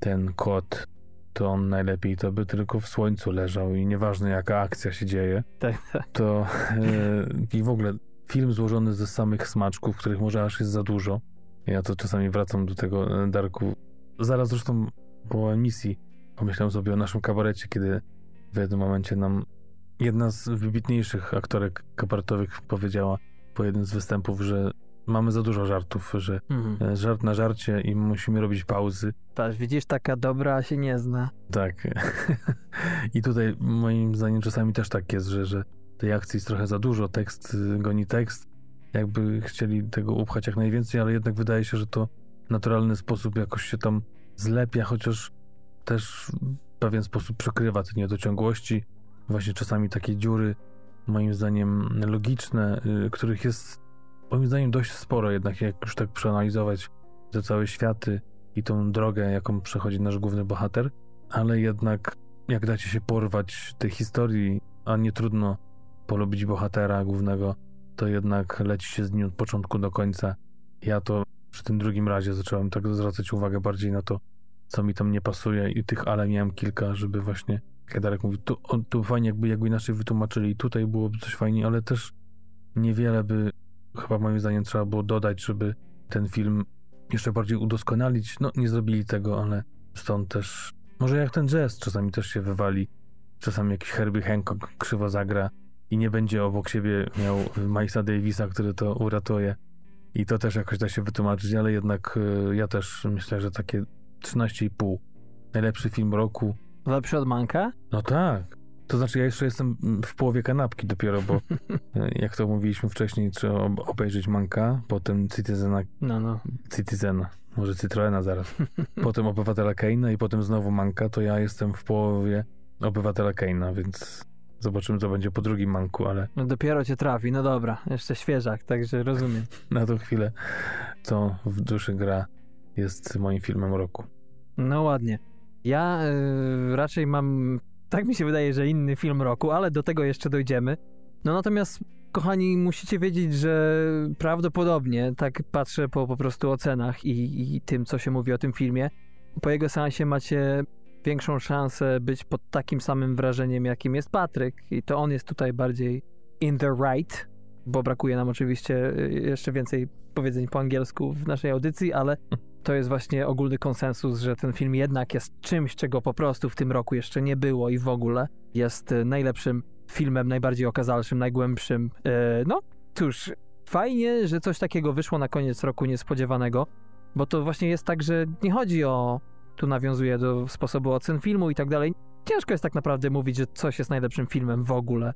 ten kot, to on najlepiej to by tylko w słońcu leżał i nieważne jaka akcja się dzieje, Tak, tak. to e, i w ogóle film złożony ze samych smaczków, których może aż jest za dużo. Ja to czasami wracam do tego e, Darku. Zaraz zresztą po emisji pomyślałem sobie o naszym kabarecie, kiedy w jednym momencie nam jedna z wybitniejszych aktorek kabaretowych powiedziała po jednym z występów, że mamy za dużo żartów, że Mhm. e, żart na żarcie i musimy robić pauzy. Patrz, widzisz, taka dobra się nie zna. Tak. I tutaj moim zdaniem czasami też tak jest, że, że tej akcji jest trochę za dużo, tekst y, goni tekst. Jakby chcieli tego upchać jak najwięcej, ale jednak wydaje się, że to naturalny sposób jakoś się tam zlepia, chociaż też w pewien sposób przykrywa te niedociągłości. Właśnie czasami takie dziury, moim zdaniem logiczne, y, których jest moim zdaniem dość sporo jednak, jak już tak przeanalizować te całe światy i tą drogę, jaką przechodzi nasz główny bohater, ale jednak jak dacie się porwać tej historii, a nie trudno polubić bohatera głównego, to jednak leci się z nim od początku do końca. Ja to przy tym drugim razie zacząłem tak zwracać uwagę bardziej na to, co mi tam nie pasuje i tych ale miałem kilka, żeby właśnie, jak Darek mówi, tu, tu fajnie jakby, jakby inaczej wytłumaczyli tutaj byłoby coś fajnie, ale też niewiele by chyba moim zdaniem trzeba było dodać, żeby ten film jeszcze bardziej udoskonalić. No, nie zrobili tego, ale stąd też. Może jak ten jazz czasami też się wywali. Czasami jakiś Herbie Hancock krzywo zagra i nie będzie obok siebie miał Milesa Davisa, który to uratuje. I to też jakoś da się wytłumaczyć, ale jednak y, ja też myślę, że takie 13,5. Najlepszy film roku. Lepszy od Manka? No tak. To znaczy, ja jeszcze jestem w połowie kanapki dopiero, bo y, jak to mówiliśmy wcześniej, trzeba ob- obejrzeć Manka, potem Citizena No, no. Citizena, może Citroena zaraz. Potem Obywatela Keina i potem znowu Manka, to ja jestem w połowie Obywatela Keina, więc zobaczymy, co będzie po drugim Manku, ale no. Dopiero cię trafi, no dobra. Jeszcze świeżak, także rozumiem. na tą chwilę, co w duszy gra, jest moim filmem roku. No ładnie. Ja y, raczej mam, tak mi się wydaje, że inny film roku, ale do tego jeszcze dojdziemy. No natomiast, kochani, musicie wiedzieć, że prawdopodobnie, tak patrzę po po prostu ocenach i, i tym, co się mówi o tym filmie, po jego seansie macie większą szansę być pod takim samym wrażeniem, jakim jest Patryk i to on jest tutaj bardziej in the right, bo brakuje nam oczywiście y, jeszcze więcej powiedzeń po angielsku w naszej audycji, ale to jest właśnie ogólny konsensus, że ten film jednak jest czymś, czego po prostu w tym roku jeszcze nie było i w ogóle jest e, najlepszym filmem, najbardziej okazalszym, najgłębszym. E, No cóż, fajnie, że coś takiego wyszło na koniec roku niespodziewanego, bo to właśnie jest tak, że nie chodzi o. Tu nawiązuje do sposobu ocen filmu i tak dalej. Ciężko jest tak naprawdę mówić, że coś jest najlepszym filmem w ogóle.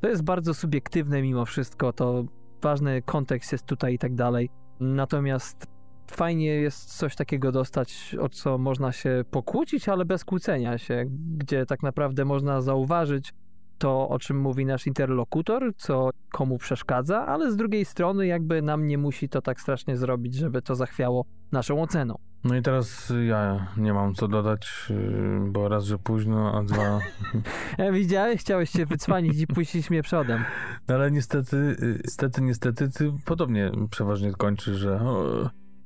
To jest bardzo subiektywne mimo wszystko, to ważny kontekst jest tutaj i tak dalej. Natomiast fajnie jest coś takiego dostać, o co można się pokłócić, ale bez kłócenia się, gdzie tak naprawdę można zauważyć to, o czym mówi nasz interlokutor, co komu przeszkadza, ale z drugiej strony jakby nam nie musi to tak strasznie zrobić, żeby to zachwiało naszą oceną. No i teraz ja nie mam co dodać, yy, bo raz, że późno, a dwa... E, widziałeś? Chciałeś się wycwanić i puścić mnie przodem. No ale niestety, yy, niestety, niestety, ty podobnie przeważnie kończysz, że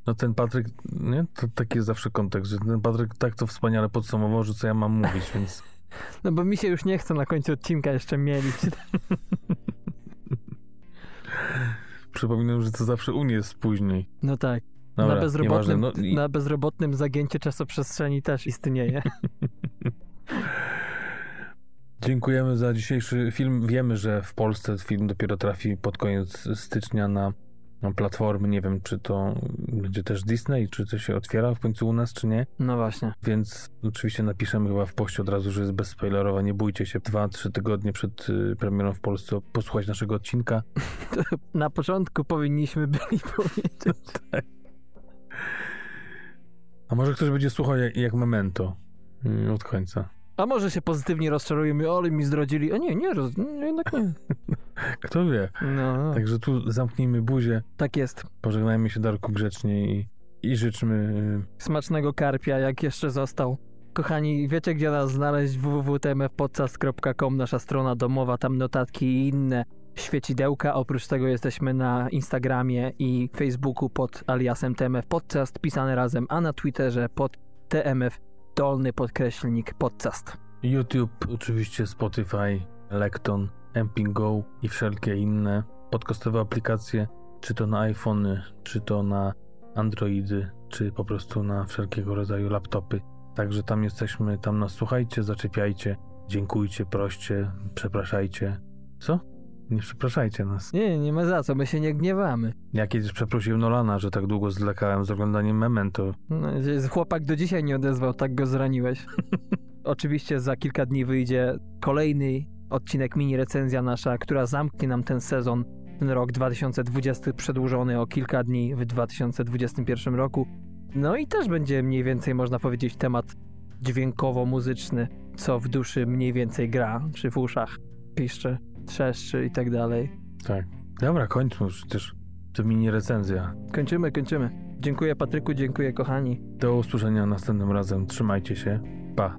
No ten Patryk, nie? To taki jest zawsze kontekst, że ten Patryk tak to wspaniale podsumował, że co ja mam mówić, więc No bo mi się już nie chce na końcu odcinka jeszcze mielić. przypominam, że to zawsze u mnie jest później. No tak. Dobra, na, bezrobotnym. No, i- na bezrobotnym zagięcie czasoprzestrzeni też istnieje. Dziękujemy za dzisiejszy film. Wiemy, że w Polsce film dopiero trafi pod koniec stycznia na platformy. Nie wiem, czy to będzie też Disney, czy to się otwiera w końcu u nas, czy nie. No właśnie. Więc oczywiście napiszemy chyba w poście od razu, że jest bezspoilerowa. Nie bójcie się. Dwa, trzy tygodnie przed y, premierą w Polsce posłuchać naszego odcinka. Na początku powinniśmy byli powiedzieć. A może ktoś będzie słuchał jak, jak Memento y, od końca. A może się pozytywnie rozczarujemy, ale mi zdradzili. A nie, nie, roz... nie, jednak nie. Kto wie. No, tak. Także tu zamknijmy buzię, tak jest. pożegnajmy się Darku grzecznie i, i życzmy y, Smacznego karpia, jak jeszcze został. Kochani, wiecie gdzie nas znaleźć? www.tmfpodcast.com, nasza strona domowa, tam notatki i inne świecidełka. Oprócz tego jesteśmy na Instagramie i Facebooku pod aliasem TMF Podcast, pisane razem, a na Twitterze pod TMF dolny podkreślnik podcast. YouTube, oczywiście Spotify, Lekton, Go i wszelkie inne podcastowe aplikacje, czy to na iPhony, czy to na Androidy, czy po prostu na wszelkiego rodzaju laptopy. Także tam jesteśmy, tam nas słuchajcie, zaczepiajcie, dziękujcie, proście, przepraszajcie. Co? Nie przepraszajcie nas. Nie, nie ma za co, my się nie gniewamy. Ja kiedyś przeprosiłem Nolana, że tak długo zwlekałem z oglądaniem Memento. No, chłopak do dzisiaj nie odezwał, tak go zraniłeś. Oczywiście za kilka dni wyjdzie kolejny odcinek mini recenzja nasza, która zamknie nam ten sezon, ten rok 2020 przedłużony o kilka dni w 2021 roku. No i też będzie mniej więcej, można powiedzieć, temat dźwiękowo-muzyczny, co w duszy mniej więcej gra, czy w uszach piszczy, trzeszczy i tak dalej. Tak. Dobra, kończmy już przecież. To mini recenzja. Kończymy, kończymy. Dziękuję Patryku, dziękuję kochani. Do usłyszenia następnym razem. Trzymajcie się. Pa.